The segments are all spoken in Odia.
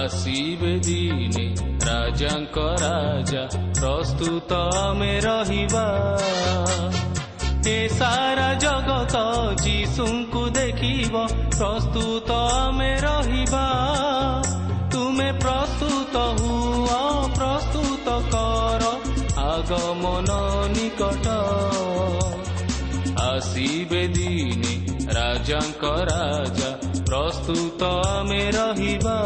ଆସିବେ ଦିନେ ରାଜାଙ୍କ ରାଜା ପ୍ରସ୍ତୁତ ଆମେ ରହିବା। ଏ ସାରା ଜଗତ ଯୀଶୁଙ୍କୁ ଦେଖିବ ପ୍ରସ୍ତୁତ ଆମେ ରହିବା। ତୁମେ ପ୍ରସ୍ତୁତ ହୁଅ ପ୍ରସ୍ତୁତ କର ଆଗମନ ନିକଟ। ଆସିବେ ଦିନେ ରାଜାଙ୍କ ରାଜା ପ୍ରସ୍ତୁତ ଆମେ ରହିବା।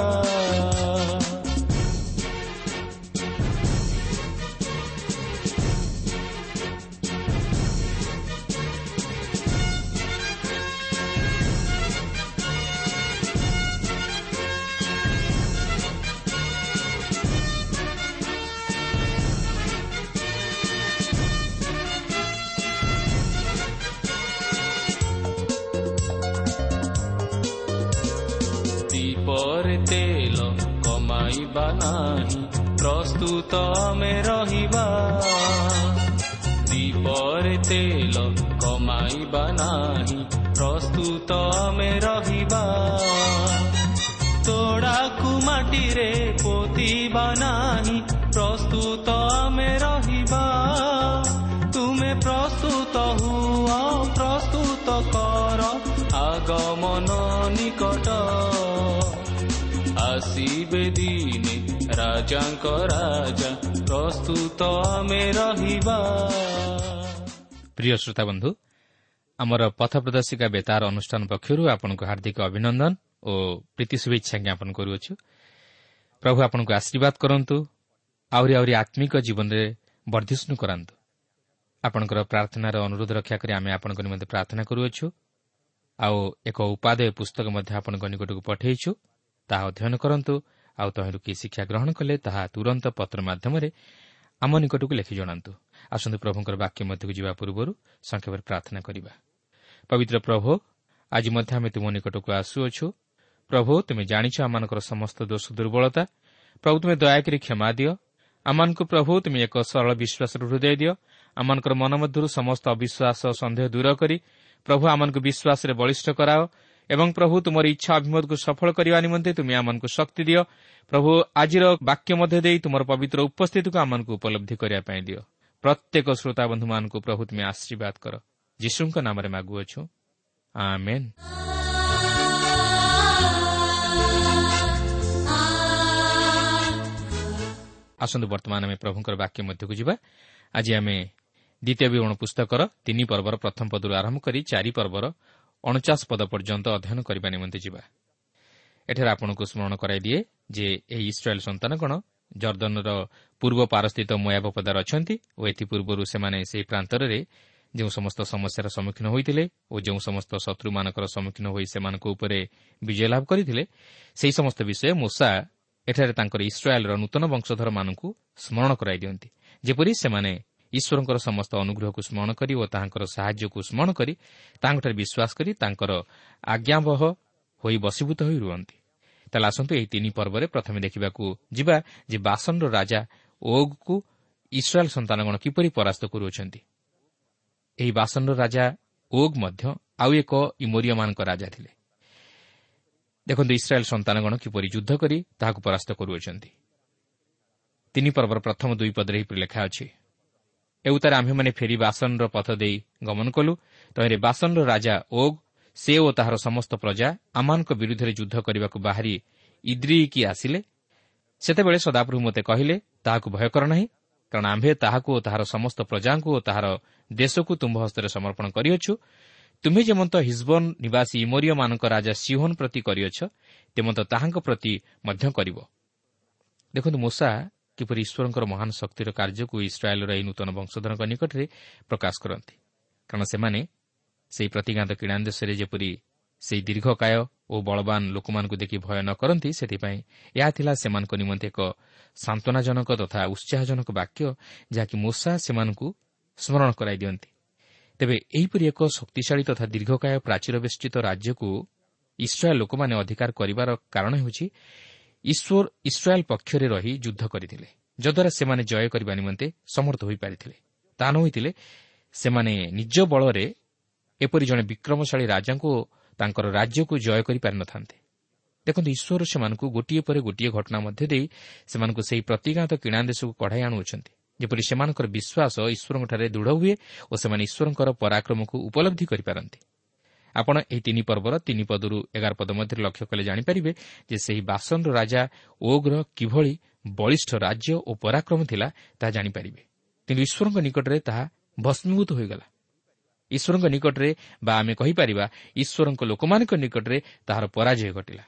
ଯିବା ନାହିଁ ପ୍ରସ୍ତୁତ ଆମେ ରହିବା। ଦୀପରେ ତେଲ କମାଇବା ନାହିଁ ପ୍ରସ୍ତୁତ ଆମେ ରହିବା। ତୋଡ଼ାକୁ ମାଟିରେ ପୋତିବା ନାହିଁ ପ୍ରସ୍ତୁତ ଆମେ ରହିବା। ତୁମେ ପ୍ରସ୍ତୁତ ହୁଅ ପ୍ରସ୍ତୁତ କର ଆଗମନ ନିକଟ। ଆସିବେ ଦିନ ରାଜାଙ୍କ ରାଜା ପ୍ରସ୍ତୁତ ଆମେ ରହିବା। ପ୍ରିୟ ଶ୍ରୋତାବନ୍ଧୁ ଆମର ପଥ ପ୍ରଦର୍ଶିକା ବେତାର ଅନୁଷ୍ଠାନ ପକ୍ଷରୁ ଆପଣଙ୍କୁ ହାର୍ଦ୍ଦିକ ଅଭିନନ୍ଦନ ଓ ପ୍ରୀତି ଶୁଭେଚ୍ଛା ଜ୍ଞାପନ କରୁଅଛୁ। ପ୍ରଭୁ ଆପଣଙ୍କୁ ଆଶୀର୍ବାଦ କରନ୍ତୁ ଆହୁରି ଆହୁରି ଆତ୍ମିକ ଜୀବନରେ ବର୍ଦ୍ଧିଷ୍ଣୁ କରାନ୍ତୁ। ଆପଣଙ୍କର ପ୍ରାର୍ଥନାର ଅନୁରୋଧ ରକ୍ଷା କରି ଆମେ ଆପଣଙ୍କ ନିମନ୍ତେ ପ୍ରାର୍ଥନା କରୁଅଛୁ। ଆଉ ଏକ ଉପାଦେୟ ପୁସ୍ତକ ମଧ୍ୟ ଆପଣଙ୍କ ନିକଟକୁ ପଠାଇଛୁ ତାହା ଅଧ୍ୟୟନ କରନ୍ତୁ। ଆଉ ତହିଁରୁ କି ଶିକ୍ଷା ଗ୍ରହଣ କଲେ ତାହା ତୁରନ୍ତ ପତ୍ର ମାଧ୍ୟମରେ ଆମ ନିକଟକୁ ଲେଖି ଜଣାନ୍ତୁ। ଆସନ୍ତୁ ପ୍ରଭୁଙ୍କର ବାକ୍ୟ ମଧ୍ୟକୁ ଯିବା ପୂର୍ବରୁ ସଂକ୍ଷେପରେ ପ୍ରାର୍ଥନା କରିବା। ପବିତ୍ର ପ୍ରଭୁ ଆଜି ମଧ୍ୟ ଆମେ ତୁମ ନିକଟକୁ ଆସୁଅଛୁ। ପ୍ରଭୁ ତୁମେ ଜାଣିଛ ଆମମାନଙ୍କର ସମସ୍ତ ଦୋଷ ଦୁର୍ବଳତା। ପ୍ରଭୁ ତୁମେ ଦୟାକରି କ୍ଷମା ଦିଅ। ଆମମାନଙ୍କୁ ପ୍ରଭୁ ତୁମେ ଏକ ସରଳ ବିଶ୍ୱାସର ହୃଦୟ ଦିଅ। ଆମମାନଙ୍କର ମନ ମଧ୍ୟରୁ ସମସ୍ତ ଅବିଶ୍ୱାସ ସନ୍ଦେହ ଦୂର କରି ପ୍ରଭୁ ଆମମାନଙ୍କୁ ବିଶ୍ୱାସରେ ବଳିଷ୍ଠ କରାଅ। ଏବଂ ପ୍ରଭୁ ତୁମର ଇଚ୍ଛା ଅଭିମତକୁ ସଫଳ କରିବା ନିମନ୍ତେ ତୁମେ ଆମମାନଙ୍କୁ ଶକ୍ତି ଦିଅ। ପ୍ରଭୁ ଆଜିର ବାକ୍ୟ ମଧ୍ୟ ଦେଇ ତୁମର ପବିତ୍ର ଉପସ୍ଥିତିକୁ ଆମମାନଙ୍କୁ ଉପଲବ୍ଧି କରିବା ପାଇଁ ଦିଅ। ପ୍ରତ୍ୟେକ ଶ୍ରୋତାବନ୍ଧୁମାନଙ୍କୁ ପ୍ରଭୁ ତୁମେ ଆଶୀର୍ବାଦ କର। ଯୀଶୁଙ୍କ ନାମରେ ମାଗୁଅଛୁ। ଆମେନ୍। ଆସନ୍ତୁ ବର୍ତ୍ତମାନ ଆମେ ପ୍ରଭୁଙ୍କର ବାକ୍ୟ ମଧ୍ୟକୁ ଯିବା। ଆଜି ଆମେ ଦ୍ୱିତୀୟ ବିବରଣ ପୁସ୍ତକର ତିନି ପର୍ବର ପ୍ରଥମ ପଦରୁ ଆରମ୍ଭ କରି ଚାରି ପର୍ବର ଅଣଚାଶ ପଦ ପର୍ଯ୍ୟନ୍ତ ଅଧ୍ୟୟନ କରିବା ନିମନ୍ତେ ଯିବା। ଏଠାରେ ଆପଣଙ୍କୁ ସ୍ମରଣ କରାଇଦିଏ ଯେ ଏହି ଇସ୍ରାଏଲ୍ ସନ୍ତାନଗଣ ଜର୍ଦ୍ଦନର ପୂର୍ବ ପାରସ୍ଥିତ ମୟାବ ପଦାର ଅଛନ୍ତି ଓ ଏଥିପୂର୍ବରୁ ସେମାନେ ସେହି ପ୍ରାନ୍ତରରେ ଯେଉଁ ସମସ୍ତ ସମସ୍ୟାର ସମ୍ମୁଖୀନ ହୋଇଥିଲେ ଓ ଯେଉଁ ସମସ୍ତ ଶତ୍ରୁମାନଙ୍କର ସମ୍ମୁଖୀନ ହୋଇ ସେମାନଙ୍କ ଉପରେ ବିଜୟ ଲାଭ କରିଥିଲେ ସେହି ସମସ୍ତ ବିଷୟ ମୂଷା ଏଠାରେ ତାଙ୍କର ଇସ୍ରାଏଲ୍ର ନୂତନ ବଂଶଧରମାନଙ୍କୁ ସ୍ମରଣ କରାଇ ଦିଅନ୍ତି ଯେପରି ସେମାନେ ଈଶ୍ୱରଙ୍କର ସମସ୍ତ ଅନୁଗ୍ରହକୁ ସ୍ମରଣ କରି ଓ ତାହାଙ୍କର ସାହାଯ୍ୟକୁ ସ୍ମରଣ କରି ତାଙ୍କଠାରେ ବିଶ୍ୱାସ କରି ତାଙ୍କର ଆଜ୍ଞାବହ ହୋଇ ବଶୀଭୂତ ହୋଇ ରୁହନ୍ତି। ତାହେଲେ ଆସନ୍ତୁ ଏହି ତିନି ପର୍ବରେ ପ୍ରଥମେ ଦେଖିବାକୁ ଯିବା ଯେ ବାସନର ରାଜା ଓଗ୍କୁ ଇସ୍ରାଏଲ୍ ସନ୍ତାନଗଣ କିପରି ପରାସ୍ତ କରୁଅଛନ୍ତି। ଏହି ବାସନର ରାଜା ଓଗ୍ ମଧ୍ୟ ଆଉ ଏକ ଇମୋରିୟମାନଙ୍କ ରାଜା ଥିଲେ। ଦେଖନ୍ତୁ ଇସ୍ରାଏଲ୍ ସନ୍ତାନଗଣ କିପରି ଯୁଦ୍ଧ କରି ତାହାକୁ ପରାସ୍ତ କରୁଅଛନ୍ତି। ତିନି ପର୍ବର ପ୍ରଥମ ଦୁଇ ପଦରେ ଏହିପରି ଲେଖା ଅଛି। ଏଉତାରେ ଆମ୍ଭେମାନେ ଫେରି ବାସନର ପଥ ଦେଇ ଗମନ କଲୁ। ତହିଁରେ ବାସନର ରାଜା ଓଗ୍ ସେ ଓ ତାହାର ସମସ୍ତ ପ୍ରଜା ଆମମାନଙ୍କ ବିରୁଦ୍ଧରେ ଯୁଦ୍ଧ କରିବାକୁ ବାହାରି ଇଦ୍ରିଇକି ଆସିଲେ। ସେତେବେଳେ ସଦାପ୍ରଭୁ ମୋତେ କହିଲେ ତାହାକୁ ଭୟ କର ନାହିଁ କାରଣ ଆମ୍ଭେ ତାହାକୁ ଓ ତାହାର ସମସ୍ତ ପ୍ରଜାଙ୍କୁ ଓ ତାହାର ଦେଶକୁ ତୁମ୍ଭ ହସ୍ତରେ ସମର୍ପଣ କରିଅଛୁ। ତୁମେ ଯେମନ୍ତ ହିଜବନ ନିବାସୀ ଇମୋରିୟମାନଙ୍କ ରାଜା ସିହୋନ୍ ପ୍ରତି କରିଅଛ ତେମନ୍ତ ତାହାଙ୍କ ପ୍ରତି ମଧ୍ୟ କରିବ। ଦେଖନ୍ତୁ ମୂଷା କିପରି ଈଶ୍ୱରଙ୍କର ମହାନ ଶକ୍ତିର କାର୍ଯ୍ୟକୁ ଇସ୍ରାଏଲ୍ର ଏହି ନୂତନ ବଂଶଧରଙ୍କ ନିକଟରେ ପ୍ରକାଶ କରନ୍ତି। କାରଣ ସେମାନେ ସେହି ପ୍ରତିଜ୍ଞାତ କିଣା ଦେଶରେ ଯେପରି ସେହି ଦୀର୍ଘକାୟ ଓ ବଳବାନ ଲୋକମାନଙ୍କୁ ଦେଖି ଭୟ ନ କରନ୍ତି ସେଥିପାଇଁ ଏହା ଥିଲା ସେମାନଙ୍କ ନିମନ୍ତେ ଏକ ସାନ୍ତ୍ୱନାଜନକ ତଥା ଉତ୍ସାହଜନକ ବାକ୍ୟ ଯାହାକି ମୂଷା ସେମାନଙ୍କୁ ସ୍ମରଣ କରାଇ ଦିଅନ୍ତି। ତେବେ ଏହିପରି ଏକ ଶକ୍ତିଶାଳୀ ତଥା ଦୀର୍ଘକାୟ ପ୍ରାଚୀର ବେଷ୍ଟିତ ରାଜ୍ୟକୁ ଇସ୍ରାଏଲ୍ ଲୋକମାନେ ଅଧିକାର କରିବାର କାରଣ ହେଉଛି ଈଶ୍ୱର ଇସ୍ରାଏଲ୍ ପକ୍ଷରେ ରହି ଯୁଦ୍ଧ କରିଥିଲେ ଯଦ୍ୱାରା ସେମାନେ ଜୟ କରିବା ନିମନ୍ତେ ସମର୍ଥ ହୋଇପାରିଥିଲେ। ତାହା ନ ହୋଇଥିଲେ ସେମାନେ ନିଜ ବଳରେ ଏପରି ଜଣେ ବିକ୍ରମଶାଳୀ ରାଜାଙ୍କୁ ତାଙ୍କର ରାଜ୍ୟକୁ ଜୟ କରିପାରିନଥାନ୍ତେ। ଦେଖନ୍ତୁ ଈଶ୍ୱର ସେମାନଙ୍କୁ ଗୋଟିଏ ପରେ ଗୋଟିଏ ଘଟଣା ମଧ୍ୟ ଦେଇ ସେମାନଙ୍କୁ ସେହି ପ୍ରତିଜ୍ଞାତ କିଣା ଦେଶକୁ କଢ଼ାଇ ଆଣୁଅଛନ୍ତି ଯେପରି ସେମାନଙ୍କର ବିଶ୍ୱାସ ଈଶ୍ୱରଙ୍କଠାରେ ଦୃଢ଼ ହୁଏ ଓ ସେମାନେ ଈଶ୍ୱରଙ୍କର ପରାକ୍ରମକୁ ଉପଲବ୍ଧି କରିପାରନ୍ତି। ଆପଣ ଏହି ତିନି ପର୍ବର ତିନି ପଦରୁ ଏଗାର ପଦ ମଧ୍ୟରେ ଲକ୍ଷ୍ୟ କଲେ ଜାଣିପାରିବେ ଯେ ସେହି ବାସନର ରାଜା ଓଗ୍ର କିଭଳି ବଳିଷ୍ଠ ରାଜ୍ୟ ଓ ପରାକ୍ରମ ଥିଲା ତାହା ଜାଣିପାରିବେ। କିନ୍ତୁ ଈଶ୍ୱରଙ୍କ ନିକଟରେ ତାହା ଭସ୍ମୀଭୂତ ହୋଇଗଲା। ଈଶ୍ୱରଙ୍କ ନିକଟରେ ବା ଆମେ କହିପାରିବା ଈଶ୍ୱରଙ୍କ ଲୋକମାନଙ୍କ ନିକଟରେ ତାହାର ପରାଜୟ ଘଟିଲା।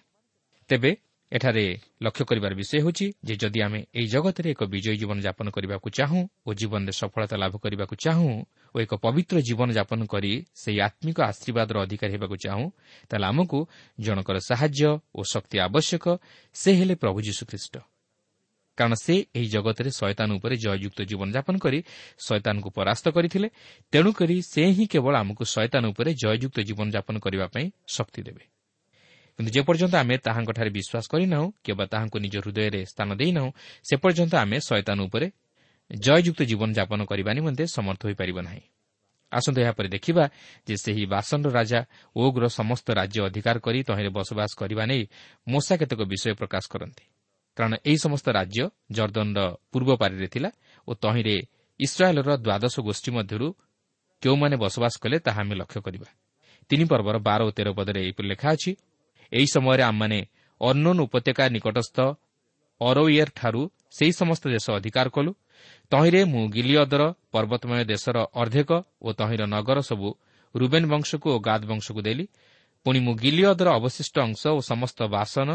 ତେବେ ଏଠାରେ ଲକ୍ଷ୍ୟ କରିବାର ବିଷୟ ହେଉଛି ଯେ ଯଦି ଆମେ ଏହି ଜଗତରେ ଏକ ବିଜୟୀ ଜୀବନଯାପନ କରିବାକୁ ଚାହୁଁ ଓ ଜୀବନରେ ସଫଳତା ଲାଭ କରିବାକୁ ଚାହୁଁ ଓ ଏକ ପବିତ୍ର ଜୀବନଯାପନ କରି ସେହି ଆତ୍ମିକ ଆଶୀର୍ବାଦର ଅଧିକାରୀ ହେବାକୁ ଚାହୁଁ ତାହେଲେ ଆମକୁ ଜଣଙ୍କର ସାହାଯ୍ୟ ଓ ଶକ୍ତି ଆବଶ୍ୟକ ସେ ହେଲେ ପ୍ରଭୁ ଯୀଶୁଖ୍ରୀଷ୍ଟ। କାରଣ ସେ ଏହି ଜଗତରେ ଶୟତାନ ଉପରେ ଜୟଯୁକ୍ତ ଜୀବନଯାପନ କରି ଶୟତାନଙ୍କୁ ପରାସ୍ତ କରିଥିଲେ ତେଣୁକରି ସେ ହିଁ କେବଳ ଆମକୁ ଶୟତାନ ଉପରେ ଜୟଯୁକ୍ତ ଜୀବନଯାପନ କରିବା ପାଇଁ ଶକ୍ତି ଦେବେ। କିନ୍ତୁ ଯେପର୍ଯ୍ୟନ୍ତ ଆମେ ତାହାଙ୍କଠାରେ ବିଶ୍ୱାସ କରିନାହୁଁ କିମ୍ବା ତାହାଙ୍କୁ ନିଜ ହୃଦୟରେ ସ୍ଥାନ ଦେଇନାହୁଁ ସେ ପର୍ଯ୍ୟନ୍ତ ଆମେ ଶୟତାନ ଉପରେ ଜୟଯୁକ୍ତ ଜୀବନଯାପନ କରିବା ନିମନ୍ତେ ସମର୍ଥ ହୋଇପାରିବ ନାହିଁ। ଆସନ୍ତୁ ଏହାପରେ ଦେଖିବା ଯେ ସେହି ବାସନର ରାଜା ଓଗ୍ର ସମସ୍ତ ରାଜ୍ୟ ଅଧିକାର କରି ତହିଁରେ ବସବାସ କରିବା ନେଇ ମୂଷା କେତେକ ବିଷୟ ପ୍ରକାଶ କରନ୍ତି। କାରଣ ଏହି ସମସ୍ତ ରାଜ୍ୟ ଜର୍ଦ୍ଦନର ପୂର୍ବ ପାରିରେ ଥିଲା ଓ ତହିଁରେ ଇସ୍ରାଏଲ୍ର ଦ୍ୱାଦଶ ଗୋଷ୍ଠୀ ମଧ୍ୟରୁ କେଉଁମାନେ ବସବାସ କଲେ ତାହା ଆମେ ଲକ୍ଷ୍ୟ କରିବା। ତିନି ପର୍ବର ବାର ଓ ତେର ପଦରେ ଏହିପରି ଲେଖା ଅଛି ଏହି ସମୟରେ ଆମମାନେ ଅନ୍ନୋନ୍ ଉପତ୍ୟକା ନିକଟସ୍ଥ ଅରୋଇୟର୍ଠାରୁ ସେହି ସମସ୍ତ ଦେଶ ଅଧିକାର କଲୁ। ତହିଁରେ ମୁଁ ଗିଲିଅଦର ପର୍ବତମୟ ଦେଶର ଅର୍ଦ୍ଧେକ ଓ ତହିଁର ନଗର ସବୁ ରୁବେନ୍ ବଂଶକୁ ଓ ଗାଦ ବଂଶକୁ ଦେଲି। ପୁଣି ମୁଁ ଗିଲିଅଦର ଅବଶିଷ୍ଟ ଅଂଶ ଓ ସମସ୍ତ ବାସନ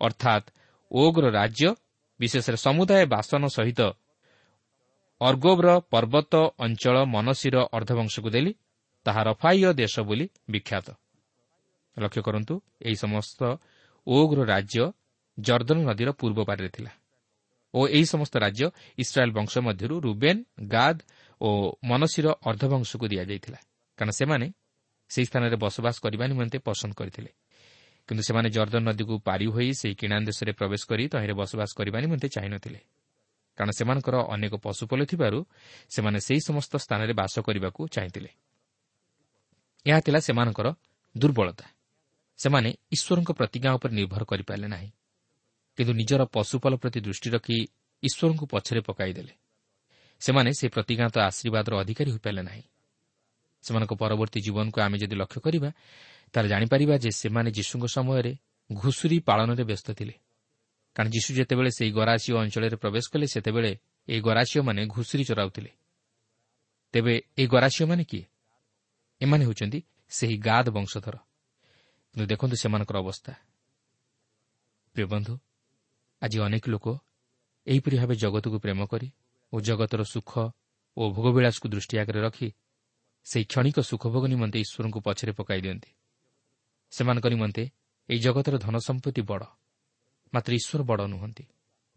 ଅର୍ଥାତ୍ ଓଗ୍ର ରାଜ୍ୟ ବିଶେଷରେ ସମୁଦାୟ ବାସନ ସହିତ ଅର୍ଗୋବ୍ର ପର୍ବତ ଅଞ୍ଚଳ ମନସିର ଅର୍ଦ୍ଧବଂଶକୁ ଦେଲି। ତାହା ରଫାଇୟ ଦେଶ ବୋଲି ବିଖ୍ୟାତ। ଲକ୍ଷ୍ୟ କରନ୍ତୁ ଏହି ସମସ୍ତ ଓଗ୍ର ରାଜ୍ୟ ଜର୍ଦ୍ଦନ ନଦୀର ପୂର୍ବ ପାରିରେ ଥିଲା। ଓ ଏହି ସମସ୍ତ ରାଜ୍ୟ ଇସ୍ରାଏଲ୍ ବଂଶ ମଧ୍ୟରୁ ରୁବେନ୍ ଗାଦ୍ ଓ ମନସିର ଅର୍ଦ୍ଧବଂଶକୁ ଦିଆଯାଇଥିଲା। କାରଣ ସେମାନେ ସେହି ସ୍ଥାନରେ ବସବାସ କରିବା ନିମନ୍ତେ ପସନ୍ଦ କରିଥିଲେ। କିନ୍ତୁ ସେମାନେ ଜର୍ଦ୍ଦନ ନଦୀକୁ ପାରି ହୋଇ ସେହି କିଣା ଦେଶରେ ପ୍ରବେଶ କରି ତହିଁରେ ବସବାସ କରିବା ନିମନ୍ତେ ଚାହିଁନଥିଲେ। କାରଣ ସେମାନଙ୍କର ଅନେକ ପଶୁପଲ ଥିବାରୁ ସେମାନେ ସେହି ସମସ୍ତ ସ୍ଥାନରେ ବାସ କରିବାକୁ ଚାହିଁଥିଲେ। ଏହା ଥିଲା ସେମାନଙ୍କର ଦୁର୍ବଳତା। ସେମାନେ ଈଶ୍ୱରଙ୍କ ପ୍ରତିଜ୍ଞା ଉପରେ ନିର୍ଭର କରିପାରିଲେ ନାହିଁ। କିନ୍ତୁ ନିଜର ପଶୁପାଳ ପ୍ରତି ଦୃଷ୍ଟି ରଖି ଈଶ୍ୱରଙ୍କୁ ପଛରେ ପକାଇଦେଲେ। ସେମାନେ ସେ ପ୍ରତିଜ୍ଞାତ ଆଶୀର୍ବାଦର ଅଧିକାରୀ ହୋଇପାରିଲେ ନାହିଁ। ସେମାନଙ୍କ ପରବର୍ତ୍ତୀ ଜୀବନକୁ ଆମେ ଯଦି ଲକ୍ଷ୍ୟ କରିବା ତାହେଲେ ଜାଣିପାରିବା ଯେ ସେମାନେ ଯୀଶୁଙ୍କ ସମୟରେ ଘୁଷୁରୀ ପାଳନରେ ବ୍ୟସ୍ତ ଥିଲେ। କାରଣ ଯୀଶୁ ଯେତେବେଳେ ସେହି ଗରାସିଓ ଅଞ୍ଚଳରେ ପ୍ରବେଶ କଲେ ସେତେବେଳେ ଏହି ଗରାସିଓମାନେ ଘୁଷୁରୀ ଚରାଉଥିଲେ। ତେବେ ଏହି ଗରାସିଓମାନେ କିଏ? ଏମାନେ ହେଉଛନ୍ତି ସେହି ଗାଦ ବଂଶଧର। ଦେଖନ୍ତୁ ସେମାନଙ୍କର ଅବସ୍ଥା ପ୍ରିୟ ବନ୍ଧୁ ଆଜି ଅନେକ ଲୋକ ଏହିପରି ଭାବେ ଜଗତକୁ ପ୍ରେମ କରି ଓ ଜଗତର ସୁଖ ଓ ଭୋଗବିଳାସକୁ ଦୃଷ୍ଟି ଆଗରେ ରଖି ସେହି କ୍ଷଣିକ ସୁଖଭୋଗ ନିମନ୍ତେ ଈଶ୍ୱରଙ୍କୁ ପଛରେ ପକାଇ ଦିଅନ୍ତି ସେମାନଙ୍କ ନିମନ୍ତେ ଏହି ଜଗତର ଧନ ସମ୍ପତ୍ତି ବଡ଼ ମାତ୍ର ଈଶ୍ୱର ବଡ଼ ନୁହନ୍ତି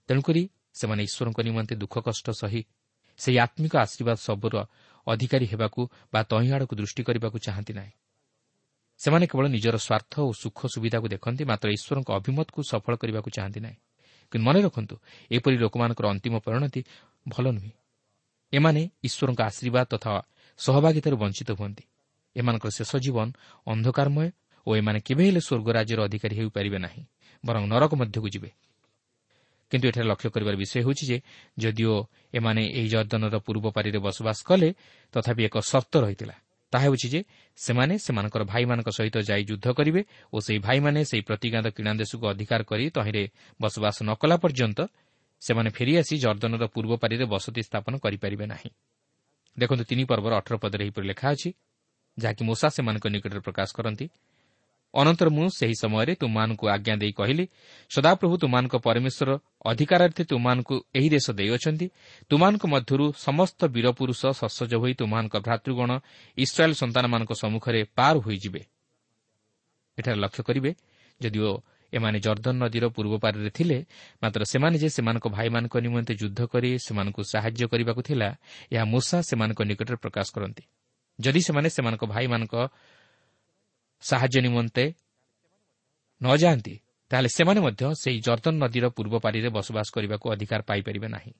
ତେଣୁକରି ସେମାନେ ଈଶ୍ୱରଙ୍କ ନିମନ୍ତେ ଦୁଃଖ କଷ୍ଟ ସହି ସେହି ଆତ୍ମିକ ଆଶୀର୍ବାଦ ସବୁର ଅଧିକାରୀ ହେବାକୁ ବା ତହିଁ ଆଡ଼କୁ ଦୃଷ୍ଟି କରିବାକୁ ଚାହାନ୍ତି ନାହିଁ ସେମାନେ କେବଳ ନିଜର ସ୍ୱାର୍ଥ ଓ ସୁଖ ସୁବିଧାକୁ ଦେଖନ୍ତି ମାତ୍ର ଈଶ୍ୱରଙ୍କ ଅଭିମତକୁ ସଫଳ କରିବାକୁ ଚାହାନ୍ତି ନାହିଁ। କିନ୍ତୁ ମନେ ରଖନ୍ତୁ ଏପରି ଲୋକମାନଙ୍କର ଅନ୍ତିମ ପରିଣତି ଭଲ ନୁହେଁ। ଏମାନେ ଈଶ୍ୱରଙ୍କ ଆଶୀର୍ବାଦ ତଥା ସହଭାଗିତାରୁ ବଞ୍ଚିତ ହୁଅନ୍ତି। ଏମାନଙ୍କର ଶେଷ ଜୀବନ ଅନ୍ଧକାରମୟ ଓ ଏମାନେ କେବେ ହେଲେ ସ୍ୱର୍ଗ ରାଜ୍ୟର ଅଧିକାରୀ ହୋଇପାରିବେ ନାହିଁ ବରଂ ନରକ ମଧ୍ୟକୁ ଯିବେ। କିନ୍ତୁ ଏଠାରେ ଲକ୍ଷ୍ୟ କରିବାର ବିଷୟ ହେଉଛି ଯେ ଯଦିଓ ଏମାନେ ଏହି ଜର୍ଦ୍ଦନର ପୂର୍ବ ପାରିରେ ବସବାସ କଲେ ତଥାପି ଏକ ସର୍ତ୍ତ ରହିଥିଲା। ତାହା ହେଉଛି ଯେ ସେମାନେ ସେମାନଙ୍କର ଭାଇମାନଙ୍କ ସହିତ ଯାଇ ଯୁଦ୍ଧ କରିବେ ଓ ସେହି ଭାଇମାନେ ସେହି ପ୍ରତିଜ୍ଞାତ କିଣା ଦେଶକୁ ଅଧିକାର କରି ତହିଁରେ ବସବାସ ନ କଲା ପର୍ଯ୍ୟନ୍ତ ସେମାନେ ଫେରିଆସି ଜର୍ଦ୍ଦନର ପୂର୍ବ ପାରିରେ ବସତି ସ୍ଥାପନ କରିପାରିବେ ନାହିଁ। ଦେଖନ୍ତୁ ତିନି ପର୍ବର ଅଠର ପଦରେ ଏହିପରି ଲେଖା ଅଛି ଯାହାକି ମୂଷା ସେମାନଙ୍କ ନିକଟରେ ପ୍ରକାଶ କରନ୍ତି। ଅନନ୍ତର ମୁଁ ସେହି ସମୟରେ ତୁମମାନଙ୍କୁ ଆଜ୍ଞା ଦେଇ କହିଲି ସଦାପ୍ରଭୁ ତୁମାନଙ୍କ ପରମେଶ୍ୱର ଅଧିକାରାର୍ଥେ ତୁମମାନଙ୍କୁ ଏହି ଦେଶ ଦେଇଅଛନ୍ତି। ତୁମାନଙ୍କ ମଧ୍ୟରୁ ସମସ୍ତ ବୀରପୁରୁଷ ସସଜ ହୋଇ ତୁମମାନଙ୍କ ଭ୍ରାତୃଗଣ ଇସ୍ରାଏଲ୍ ସନ୍ତାନମାନଙ୍କ ସମ୍ମୁଖରେ ପାର ହୋଇଯିବେ। ଏଠାରେ ଲକ୍ଷ୍ୟ କରିବେ ଯଦିଓ ଏମାନେ ଜର୍ଦ୍ଦନ ନଦୀର ପୂର୍ବ ପାରିରେ ଥିଲେ ମାତ୍ର ସେମାନେ ଯେ ସେମାନଙ୍କ ଭାଇମାନଙ୍କ ନିମନ୍ତେ ଯୁଦ୍ଧ କରି ସେମାନଙ୍କୁ ସାହାଯ୍ୟ କରିବାକୁ ଥିଲା ଏହା ମୂଷା ସେମାନଙ୍କ ନିକଟରେ ପ୍ରକାଶ କରନ୍ତି। ଯଦି ସେମାନେ ସେମାନଙ୍କ ଭାଇମାନଙ୍କ ସାହାଯ୍ୟ ନିମନ୍ତେ ନ ଯାଆନ୍ତି ତାହେଲେ ସେମାନେ ମଧ୍ୟ ସେହି ଜର୍ଦ୍ଦନ ନଦୀର ପୂର୍ବ ପାରିରେ ବସବାସ କରିବାକୁ ଅଧିକାର ପାଇପାରିବେ ନାହିଁ।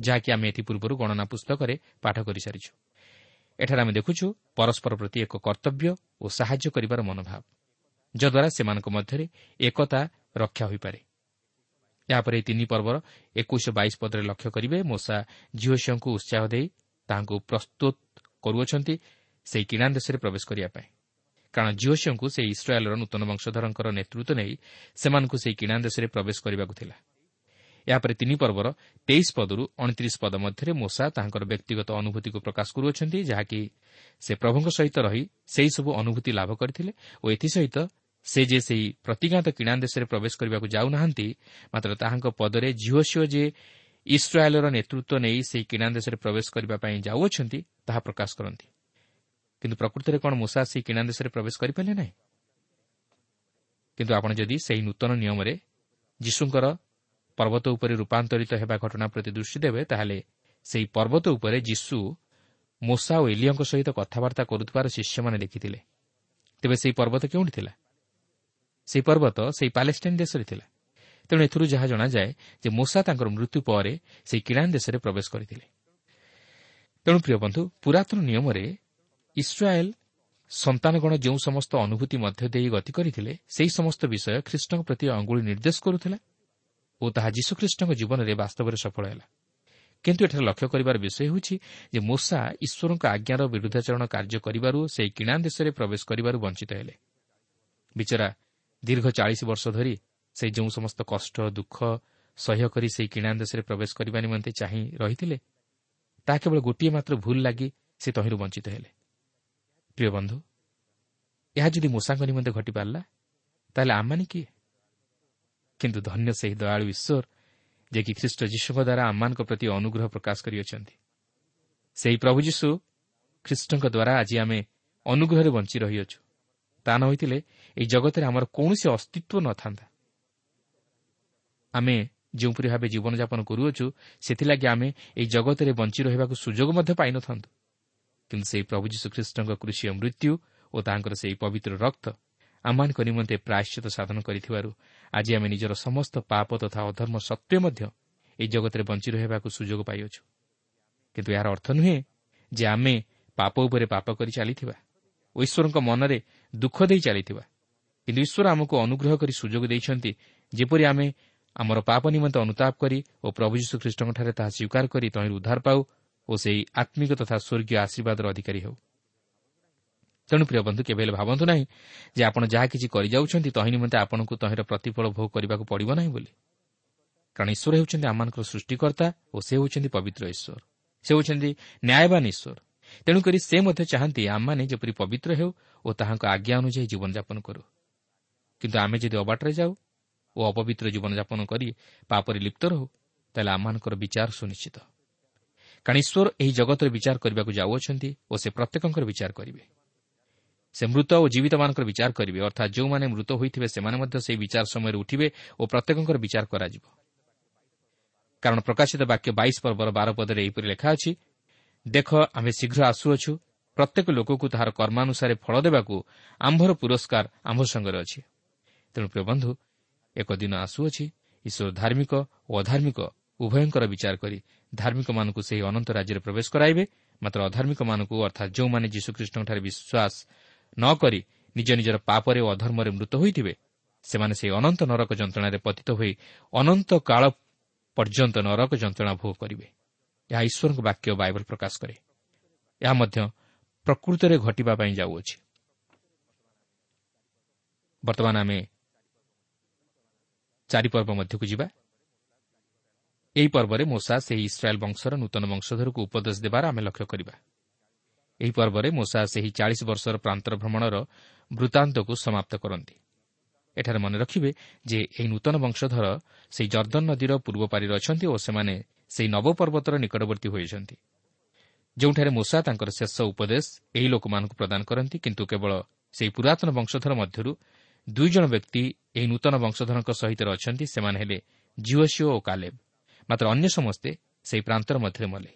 ଯାହାକି ଆମେ ଏଥିପୂର୍ବରୁ ଗଣନା ପୁସ୍ତକରେ ପାଠ କରିସାରିଛୁ। ଏଠାରେ ଆମେ ଦେଖୁଛୁ ପରସ୍ପର ପ୍ରତି ଏକ କର୍ତ୍ତବ୍ୟ ଓ ସାହାଯ୍ୟ କରିବାର ମନୋଭାବ ଯଦ୍ୱାରା ସେମାନଙ୍କ ମଧ୍ୟରେ ଏକତା ରକ୍ଷା ହୋଇପାରେ। ଏହାପରେ ଏହି ତିନି ପର୍ବର ଏକୋଇଶ ବାଇଶ ପଦରେ ଲକ୍ଷ୍ୟ କରିବେ ମୂଷା ଝିଅ ଉତ୍ସାହ ଦେଇ ତାହାଙ୍କୁ ପ୍ରସ୍ତୁତ କରୁଅଛନ୍ତି ସେହି କିଣା ଦେଶରେ ପ୍ରବେଶ କରିବା ପାଇଁ। କାରଣ ଝିଅସିଓଙ୍କୁ ସେହି ଇସ୍ରାଏଲ୍ର ନୂତନ ବଂଶଧରଙ୍କର ନେତୃତ୍ୱ ନେଇ ସେମାନଙ୍କୁ ସେହି କିଣା ଦେଶରେ ପ୍ରବେଶ କରିବାକୁ ଥିଲା। ଏହାପରେ ତିନି ପର୍ବର ତେଇଶ ପଦରୁ ଅଣତିରିଶ ପଦ ମଧ୍ୟରେ ମୂଷା ତାହାଙ୍କର ବ୍ୟକ୍ତିଗତ ଅନୁଭୂତିକୁ ପ୍ରକାଶ କରୁଅଛନ୍ତି ଯାହାକି ସେ ପ୍ରଭୁଙ୍କ ସହିତ ରହି ସେହିସବୁ ଅନୁଭୂତି ଲାଭ କରିଥିଲେ ଓ ଏଥିସହିତ ସେ ଯେ ସେହି ପ୍ରତିଜ୍ଞାତ କିଣା ଦେଶରେ ପ୍ରବେଶ କରିବାକୁ ଯାଉନାହାନ୍ତି ମାତ୍ର ତାହାଙ୍କ ପଦରେ ଝିଅ ଯେ ଇସ୍ରାଏଲ୍ର ନେତୃତ୍ୱ ନେଇ ସେହି କିଣା ଦେଶରେ ପ୍ରବେଶ କରିବା ପାଇଁ ଯାଉଅଛନ୍ତି ତାହା ପ୍ରକାଶ କରନ୍ତି। କିନ୍ତୁ ପ୍ରକୃତରେ କ'ଣ ମୂଷା ସେହି କିଣା ଦେଶରେ ପ୍ରବେଶ କରିପାରିଲେ ନାହିଁ? କିନ୍ତୁ ଆପଣ ଯଦି ସେହି ନୂତନ ନିୟମରେ ଯୀଶୁଙ୍କର ପର୍ବତ ଉପରେ ରୂପାନ୍ତରିତ ହେବା ଘଟଣା ପ୍ରତି ଦୃଷ୍ଟି ଦେବେ ତାହେଲେ ସେହି ପର୍ବତ ଉପରେ ଯୀଶୁ ମୂଷା ଓ ଏଲିଓଙ୍କ ସହିତ କଥାବାର୍ତ୍ତା କରୁଥିବାର ଶିଷ୍ୟମାନେ ଦେଖିଥିଲେ। ତେବେ ସେହି ପର୍ବତ କେଉଁଠି ଥିଲା? ସେହି ପର୍ବତ ସେହି ପାଲେଷ୍ଟାଇନ୍ ଦେଶରେ ଥିଲା। ତେଣୁ ଏଥିରୁ ଯାହା ଜଣାଯାଏ ଯେ ମୂଷା ତାଙ୍କର ମୃତ୍ୟୁ ପରେ ସେହି କିଣାନ୍ ଦେଶରେ ପ୍ରବେଶ କରିଥିଲେ। ତେଣୁ ପ୍ରିୟ ବନ୍ଧୁ ପୁରାତନ ନିୟମରେ ଇସ୍ରାଏଲ୍ ସନ୍ତାନଗଣ ଯେଉଁ ସମସ୍ତ ଅନୁଭୂତି ମଧ୍ୟ ଦେଇ ଗତି କରିଥିଲେ ସେହି ସମସ୍ତ ବିଷୟ ଖ୍ରୀଷ୍ଟଙ୍କ ପ୍ରତି ଅଙ୍ଗୁଳି ନିର୍ଦ୍ଦେଶ କରୁଥିଲା ଓ ତାହା ଯୀଶୁଖ୍ରୀଷ୍ଟଙ୍କ ଜୀବନରେ ବାସ୍ତବରେ ସଫଳ ହେଲା। କିନ୍ତୁ ଏଠାରେ ଲକ୍ଷ୍ୟ କରିବାର ବିଷୟ ହେଉଛି ଯେ ମୂଷା ଈଶ୍ୱରଙ୍କ ଆଜ୍ଞାର ବିରୁଦ୍ଧାଚରଣ କାର୍ଯ୍ୟ କରିବାରୁ ସେହି କିଣା ଦେଶରେ ପ୍ରବେଶ କରିବାରୁ ବଞ୍ଚିତ ହେଲେ। ବିଚରା ଦୀର୍ଘ ଚାଳିଶ ବର୍ଷ ଧରି ସେ ଯେଉଁ ସମସ୍ତ କଷ୍ଟ ଦୁଃଖ ସହ୍ୟ କରି ସେହି କିଣା ଦେଶରେ ପ୍ରବେଶ କରିବା ନିମନ୍ତେ ଚାହିଁ ରହିଥିଲେ ତାହା କେବଳ ଗୋଟିଏ ମାତ୍ର ଭୁଲ ଲାଗି ସେ ତହିଁରୁ ବଞ୍ଚିତ ହେଲେ। ପ୍ରିୟ ବନ୍ଧୁ ଏହା ଯଦି ମୂଷାଙ୍କ ନିମନ୍ତେ ଘଟିପାରିଲା ତାହେଲେ ଆମମାନେ କିଏ? କିନ୍ତୁ ଧନ୍ୟ ସେହି ଦୟାଳୁ ଈଶ୍ୱର ଯେ କି ଖ୍ରୀଷ୍ଟ ଯୀଶୁଙ୍କ ଦ୍ୱାରା ଆମମାନଙ୍କ ପ୍ରତି ଅନୁଗ୍ରହ ପ୍ରକାଶ କରିଅଛନ୍ତି। ସେହି ପ୍ରଭୁ ଯୀଶୁ ଖ୍ରୀଷ୍ଟଙ୍କ ଦ୍ୱାରା ଆଜି ଆମେ ଅନୁଗ୍ରହରେ ବଞ୍ଚି ରହିଅଛୁ। ତା ନ ହୋଇଥିଲେ ଏହି ଜଗତରେ ଆମର କୌଣସି ଅସ୍ତିତ୍ୱ ନଥାନ୍ତା। ଆମେ ଯେଉଁପରି ଭାବେ ଜୀବନଯାପନ କରୁଅଛୁ ସେଥିଲାଗି ଆମେ ଏହି ଜଗତରେ ବଞ୍ଚି ରହିବାକୁ ସୁଯୋଗ ମଧ୍ୟ ପାଇନଥାନ୍ତୁ। କିନ୍ତୁ ସେହି ପ୍ରଭୁ ଯୀଶୁଖ୍ରୀଷ୍ଟଙ୍କ କୃଷିୟ ମୃତ୍ୟୁ ଓ ତାଙ୍କର ସେହି ପବିତ୍ର ରକ୍ତ ଆମମାନଙ୍କ ନିମନ୍ତେ ପ୍ରାୟଶ୍ଚିତ ସାଧନ କରିଥିବାରୁ ଆଜି ଆମେ ନିଜର ସମସ୍ତ ପାପ ତଥା ଅଧର୍ମ ସତ୍ତ୍ୱେ ମଧ୍ୟ ଏହି ଜଗତରେ ବଞ୍ଚି ରହିବାକୁ ସୁଯୋଗ ପାଇଅଛୁ କିନ୍ତୁ ଏହାର ଅର୍ଥ ନୁହେଁ ଯେ ଆମେ ପାପ ଉପରେ ପାପ କରି ଚାଲିଥିବା ଓ ଈଶ୍ୱରଙ୍କ ମନରେ ଦୁଃଖ ଦେଇ ଚାଲିଥିବା କିନ୍ତୁ ଈଶ୍ୱର ଆମକୁ ଅନୁଗ୍ରହ କରି ସୁଯୋଗ ଦେଇଛନ୍ତି ଯେପରି ଆମେ ଆମର ପାପ ନିମନ୍ତେ ଅନୁତାପ କରି ଓ ପ୍ରଭୁ ଯୀଶୁଖ୍ରୀଷ୍ଟଙ୍କଠାରେ ତାହା ସ୍ୱୀକାର କରି ତହିଁରୁ ଉଦ୍ଧାର ପାଉ ଓ ସେହି ଆତ୍ମିକ ତଥା ସ୍ୱର୍ଗୀୟ ଆଶୀର୍ବାଦର ଅଧିକାରୀ ହେଉ। ତେଣୁ ପ୍ରିୟ ବନ୍ଧୁ କେବେ ହେଲେ ଭାବନ୍ତୁ ନାହିଁ ଯେ ଆପଣ ଯାହା କିଛି କରିଯାଉଛନ୍ତି ତହିଁ ନିମନ୍ତେ ଆପଣଙ୍କୁ ତହିଁର ପ୍ରତିଫଳ ଭୋଗ କରିବାକୁ ପଡ଼ିବ ନାହିଁ ବୋଲି। କାରଣ ଈଶ୍ୱର ହେଉଛନ୍ତି ଆମମାନଙ୍କର ସୃଷ୍ଟିକର୍ତ୍ତା ଓ ସେ ହେଉଛନ୍ତି ପବିତ୍ର ଈଶ୍ୱର। ସେ ହେଉଛନ୍ତି ନ୍ୟାୟବାନ ଈଶ୍ୱର। ତେଣୁକରି ସେ ମଧ୍ୟ ଚାହାନ୍ତି ଆମମାନେ ଯେପରି ପବିତ୍ର ହେଉ ଓ ତାହାଙ୍କ ଆଜ୍ଞା ଅନୁଯାୟୀ ଜୀବନଯାପନ କରୁ। କିନ୍ତୁ ଆମେ ଯଦି ଅବାଟରେ ଯାଉ ଓ ଅପବିତ୍ର ଜୀବନଯାପନ କରି ପାପରେ ଲିପ୍ତ ରହୁ ତାହେଲେ ଆମମାନଙ୍କର ବିଚାର ସୁନିଶ୍ଚିତ। କାରଣ ଈଶ୍ୱର ଏହି ଜଗତରେ ବିଚାର କରିବାକୁ ଯାଉଅଛନ୍ତି ଓ ସେ ପ୍ରତ୍ୟେକଙ୍କର ବିଚାର କରିବେ। ସେ ମୃତ ଓ ଜୀବିତମାନଙ୍କର ବିଚାର କରିବେ ଅର୍ଥାତ୍ ଯେଉଁମାନେ ମୃତ ହୋଇଥିବେ ସେମାନେ ମଧ୍ୟ ସେହି ବିଚାର ସମୟରେ ଉଠିବେ ଓ ପ୍ରତ୍ୟେକଙ୍କର ବିଚାର କରାଯିବ। କାରଣ ପ୍ରକାଶିତ ବାକ୍ୟ ବାଇଶ ପର୍ବର ବାର ପଦରେ ଏହିପରି ଲେଖା ଅଛି ଦେଖ ଆମେ ଶୀଘ୍ର ଆସୁଅଛୁ। ପ୍ରତ୍ୟେକ ଲୋକକୁ ତାହାର କର୍ମାନୁସାରେ ଫଳ ଦେବାକୁ ଆମ୍ଭର ପୁରସ୍କାର ଆମ୍ଭ ସଙ୍ଗରେ ଅଛି। ତେଣୁ ପ୍ରିୟ ବନ୍ଧୁ ଏକ ଦିନ ଆସୁଅଛି। ଈଶ୍ୱର ଧାର୍ମିକ ଓ ଅଧାର୍ମିକ ଉଭୟଙ୍କର ବିଚାର କରି ଧାର୍ମିକମାନଙ୍କୁ ସେହି ଅନନ୍ତ ରାଜ୍ୟରେ ପ୍ରବେଶ କରାଇବେ। ମାତ୍ର ଅଧାର୍ମିକମାନଙ୍କୁ ଅର୍ଥାତ୍ ଯେଉଁମାନେ ଯୀଶୁଖ୍ରୀଷ୍ଟଙ୍କଠାରେ ବିଶ୍ୱାସ ନ କରି ନିଜ ନିଜର ପାପରେ ଓ ଅଧର୍ମରେ ମୃତ ହୋଇଥିବେ ସେମାନେ ସେହି ଅନନ୍ତ ନରକ ଯନ୍ତ୍ରଣାରେ ପତିତ ହୋଇ ଅନନ୍ତ କାଳ ପର୍ଯ୍ୟନ୍ତ ନରକ ଯନ୍ତ୍ରଣା ଭୋଗ କରିବେ। ଏହା ଈଶ୍ୱରଙ୍କ ବାକ୍ୟ ବାଇବଲ ପ୍ରକାଶ କରେ। ଏହା ମଧ୍ୟ ପ୍ରକୃତରେ ଘଟିବା ପାଇଁ ଯାଉଅଛି। ବର୍ତ୍ତମାନ ଆମେ ଚାରିପର୍ବ ମଧ୍ୟକୁ ଯିବା। ଏହି ପର୍ବରେ ମୋସା ସେହି ଇସ୍ରାଏଲ୍ ବଂଶର ନୂତନ ବଂଶଧରକୁ ଉପଦେଶ ଦେବାର ଆମେ ଲକ୍ଷ୍ୟ କରିବା। ଏହି ପର୍ବରେ ମୋସା ସେହି ଚାଳିଶ ବର୍ଷର ପ୍ରାନ୍ତର ଭ୍ରମଣର ବୃତ୍ତାନ୍ତକୁ ସମାପ୍ତ କରନ୍ତି। ଏଠାରେ ମନେ ରଖିବେ ଯେ ଏହି ନୂତନ ବଂଶଧର ସେହି ଜର୍ଦ୍ଦନ ନଦୀର ପୂର୍ବ ପାରିରେ ଅଛନ୍ତି ଓ ସେମାନେ ସେହି ନବପର୍ବତର ନିକଟବର୍ତ୍ତୀ ହୋଇଛନ୍ତି। ଯେଉଁଠାରେ ମୂଷା ତାଙ୍କର ଶେଷ ଉପଦେଶ ଏହି ଲୋକମାନଙ୍କୁ ପ୍ରଦାନ କରନ୍ତି କିନ୍ତୁ କେବଳ ସେହି ପୁରାତନ ବଂଶଧର ମଧ୍ୟରୁ ଦୁଇ ଜଣ ବ୍ୟକ୍ତି ଏହି ନୂତନ ବଂଶଧରଙ୍କ ସହିତ ଅଛନ୍ତି ସେମାନେ ହେଲେ ଜିଓସିଓ ଓ କାଲେବ। ମାତ୍ର ଅନ୍ୟ ସମସ୍ତେ ସେହି ପ୍ରାନ୍ତର ମଧ୍ୟରେ ମଲେ।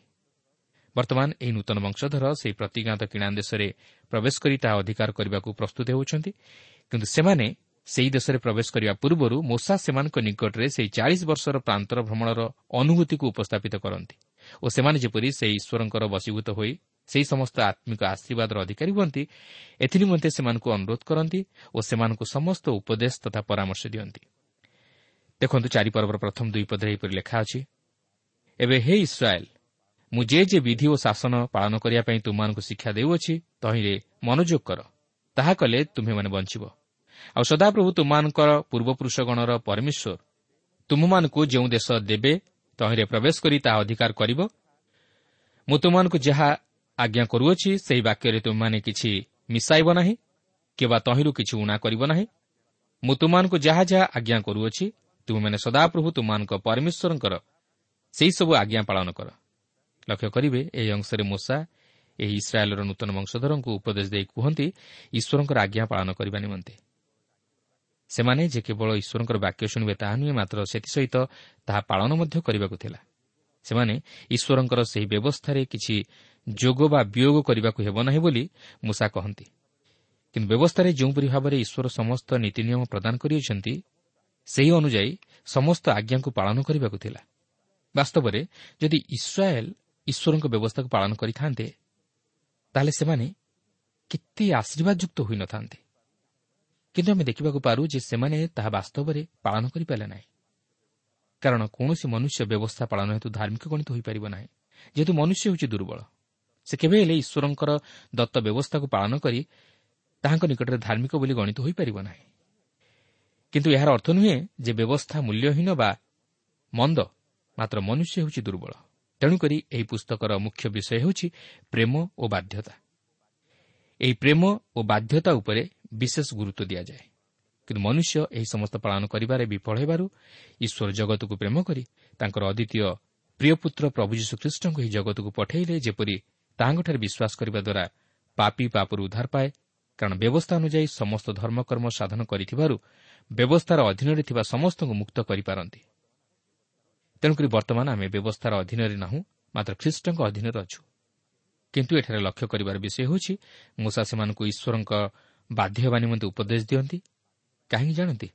ବର୍ତ୍ତମାନ ଏହି ନୂତନ ବଂଶଧର ସେହି ପ୍ରତିଜ୍ଞାତ କିଣା ଦେଶରେ ପ୍ରବେଶ କରି ତାହା ଅଧିକାର କରିବାକୁ ପ୍ରସ୍ତୁତ ହେଉଛନ୍ତି କିନ୍ତୁ ସେମାନେ ସେହି ଦେଶରେ ପ୍ରବେଶ କରିବା ପୂର୍ବରୁ ମୋସା ସେମାନଙ୍କ ନିକଟରେ ସେହି ଚାଳିଶ ବର୍ଷର ପ୍ରାନ୍ତର ଭ୍ରମଣର ଅନୁଭୂତିକୁ ଉପସ୍ଥାପିତ କରନ୍ତି ଓ ସେମାନେ ଯେପରି ସେହି ଈଶ୍ୱରଙ୍କର ବଶୀଭୂତ ହୋଇ ସେହି ସମସ୍ତ ଆତ୍ମିକ ଆଶୀର୍ବାଦର ଅଧିକାରୀ ହୁଅନ୍ତି ଏଥିନିମନ୍ତେ ସେମାନଙ୍କୁ ଅନୁରୋଧ କରନ୍ତି ଓ ସେମାନଙ୍କୁ ସମସ୍ତ ଉପଦେଶ ତଥା ପରାମର୍ଶ ଦିଅନ୍ତି। ଦେଖନ୍ତୁ ଚାରିପର୍ବର ପ୍ରଥମ ଦୁଇ ପଦରେ ଏହିପରି ଲେଖା ଅଛି। ଏବେ ହେ ଇସ୍ରାଏଲ୍ ମୁଁ ଯେ ଯେ ବିଧି ଓ ଶାସନ ପାଳନ କରିବା ପାଇଁ ତୁମମାନଙ୍କୁ ଶିକ୍ଷା ଦେଉଅଛି ତହିଁରେ ମନୋଯୋଗ କର। ତାହା କଲେ ତୁମେମାନେ ବଞ୍ଚିବ। ଆଉ ସଦାପ୍ରଭୁ ତୁମମାନଙ୍କର ପୂର୍ବପୁରୁଷଗଣର ପରମେଶ୍ୱର ତୁମମାନଙ୍କୁ ଯେଉଁ ଦେଶ ଦେବେ ତହିଁରେ ପ୍ରବେଶ କରି ତାହା ଅଧିକାର କରିବ। ମୁଁ ତୁମମାନଙ୍କୁ ଯାହା ଆଜ୍ଞା କରୁଅଛି ସେହି ବାକ୍ୟରେ ତୁମମାନେ କିଛି ମିଶାଇବ ନାହିଁ କିମ୍ବା ତହିଁରୁ କିଛି ଉଣା କରିବ ନାହିଁ। ମୁଁ ତୁମମାନଙ୍କୁ ଯାହା ଯାହା ଆଜ୍ଞା କରୁଅଛି ତୁମେମାନେ ସଦାପ୍ରଭୁ ତୁମମାନଙ୍କ ପରମେଶ୍ୱରଙ୍କର ସେହିସବୁ ଆଜ୍ଞା ପାଳନ କର। ଲକ୍ଷ୍ୟ କରିବେ ଏହି ଅଂଶରେ ମୂଷା ଏହି ଇସ୍ରାଏଲ୍ର ନୂତନ ବଂଶଧରଙ୍କୁ ଉପଦେଶ ଦେଇ କୁହନ୍ତି ଈଶ୍ୱରଙ୍କର ଆଜ୍ଞା ପାଳନ କରିବା ନିମନ୍ତେ। ସେମାନେ ଯେ କେବଳ ଈଶ୍ୱରଙ୍କର ବାକ୍ୟ ଶୁଣିବେ ତାହା ନୁହେଁ ମାତ୍ର ସେଥିସହିତ ତାହା ପାଳନ ମଧ୍ୟ କରିବାକୁ ଥିଲା। ସେମାନେ ଈଶ୍ୱରଙ୍କର ସେହି ବ୍ୟବସ୍ଥାରେ କିଛି ଯୋଗ ବା ବିୟୋଗ କରିବାକୁ ହେବ ନାହିଁ ବୋଲି ମୂଷା କହନ୍ତି। କିନ୍ତୁ ବ୍ୟବସ୍ଥାରେ ଯେଉଁପରି ଭାବରେ ଈଶ୍ୱର ସମସ୍ତ ନୀତିନିୟମ ପ୍ରଦାନ କରିଅଛନ୍ତି ସେହି ଅନୁଯାୟୀ ସମସ୍ତ ଆଜ୍ଞାକୁ ପାଳନ କରିବାକୁ ଥିଲା। ବାସ୍ତବରେ ଯଦି ଇସ୍ରାଏଲ୍ ଈଶ୍ୱରଙ୍କ ବ୍ୟବସ୍ଥାକୁ ପାଳନ କରିଥାନ୍ତେ ତାହେଲେ ସେମାନେ କେତେ ଆଶୀର୍ବାଦ ଯୁକ୍ତ ହୋଇନଥାନ୍ତେ। କିନ୍ତୁ ଆମେ ଦେଖିବାକୁ ପାରୁ ଯେ ସେମାନେ ତାହା ବାସ୍ତବରେ ପାଳନ କରିପାରିଲେ ନାହିଁ। କାରଣ କୌଣସି ମନୁଷ୍ୟ ବ୍ୟବସ୍ଥା ପାଳନ ହେତୁ ଧାର୍ମିକ ଗଣିତ ହୋଇପାରିବ ନାହିଁ। ଯେହେତୁ ମନୁଷ୍ୟ ହେଉଛି ଦୁର୍ବଳ ସେ କେବେ ହେଲେ ଈଶ୍ୱରଙ୍କର ଦତ୍ତ ବ୍ୟବସ୍ଥାକୁ ପାଳନ କରି ତାହାଙ୍କ ନିକଟରେ ଧାର୍ମିକ ବୋଲି ଗଣିତ ହୋଇପାରିବ ନାହିଁ। କିନ୍ତୁ ଏହାର ଅର୍ଥ ନୁହେଁ ଯେ ବ୍ୟବସ୍ଥା ମୂଲ୍ୟହୀନ ବା ମନ୍ଦ ମାତ୍ର ମନୁଷ୍ୟ ହେଉଛି ଦୁର୍ବଳ। ତେଣୁକରି ଏହି ପୁସ୍ତକର ମୁଖ୍ୟ ବିଷୟ ହେଉଛି ପ୍ରେମ ଓ ବାଧ୍ୟତା। ଏହି ପ୍ରେମ ଓ ବାଧ୍ୟତା ଉପରେ ବିଶେଷ ଗୁରୁତ୍ୱ ଦିଆଯାଏ। କିନ୍ତୁ ମନୁଷ୍ୟ ଏହି ସମସ୍ତ ପାଳନ କରିବାରେ ବିଫଳ ହେବାରୁ ଈଶ୍ୱର ଜଗତକୁ ପ୍ରେମ କରି ତାଙ୍କର ଅଦ୍ୱିତୀୟ ପ୍ରିୟପୁତ୍ର ପ୍ରଭୁ ଯୀଶୁଖ୍ରୀଷ୍ଟଙ୍କୁ ଏହି ଜଗତକୁ ପଠାଇଲେ ଯେପରି ତାହାଙ୍କଠାରେ ବିଶ୍ୱାସ କରିବା ଦ୍ୱାରା ପାପି ପାପରୁ ଉଦ୍ଧାର ପାଏ। କାରଣ ବ୍ୟବସ୍ଥା ଅନୁଯାୟୀ ସମସ୍ତ ଧର୍ମକର୍ମ ସାଧନ କରିଥିବାରୁ ବ୍ୟବସ୍ଥାର ଅଧୀନରେ ଥିବା ସମସ୍ତଙ୍କୁ ମୁକ୍ତ କରିପାରନ୍ତି। ତେଣୁକରି ବର୍ତ୍ତମାନ ଆମେ ବ୍ୟବସ୍ଥାର ଅଧୀନରେ ନାହୁଁ ମାତ୍ର ଖ୍ରୀଷ୍ଟଙ୍କ ଅଧୀନରେ ଅଛୁ। କିନ୍ତୁ ଏଠାରେ ଲକ୍ଷ୍ୟ କରିବାର ବିଷୟ ହେଉଛି ମୂଷା ସେମାନଙ୍କୁ ଈଶ୍ୱରଙ୍କ ବାଧ୍ୟ ହେବା ନିମନ୍ତେ ଉପଦେଶ ଦିଅନ୍ତି। କାହିଁକି ଜାଣନ୍ତି?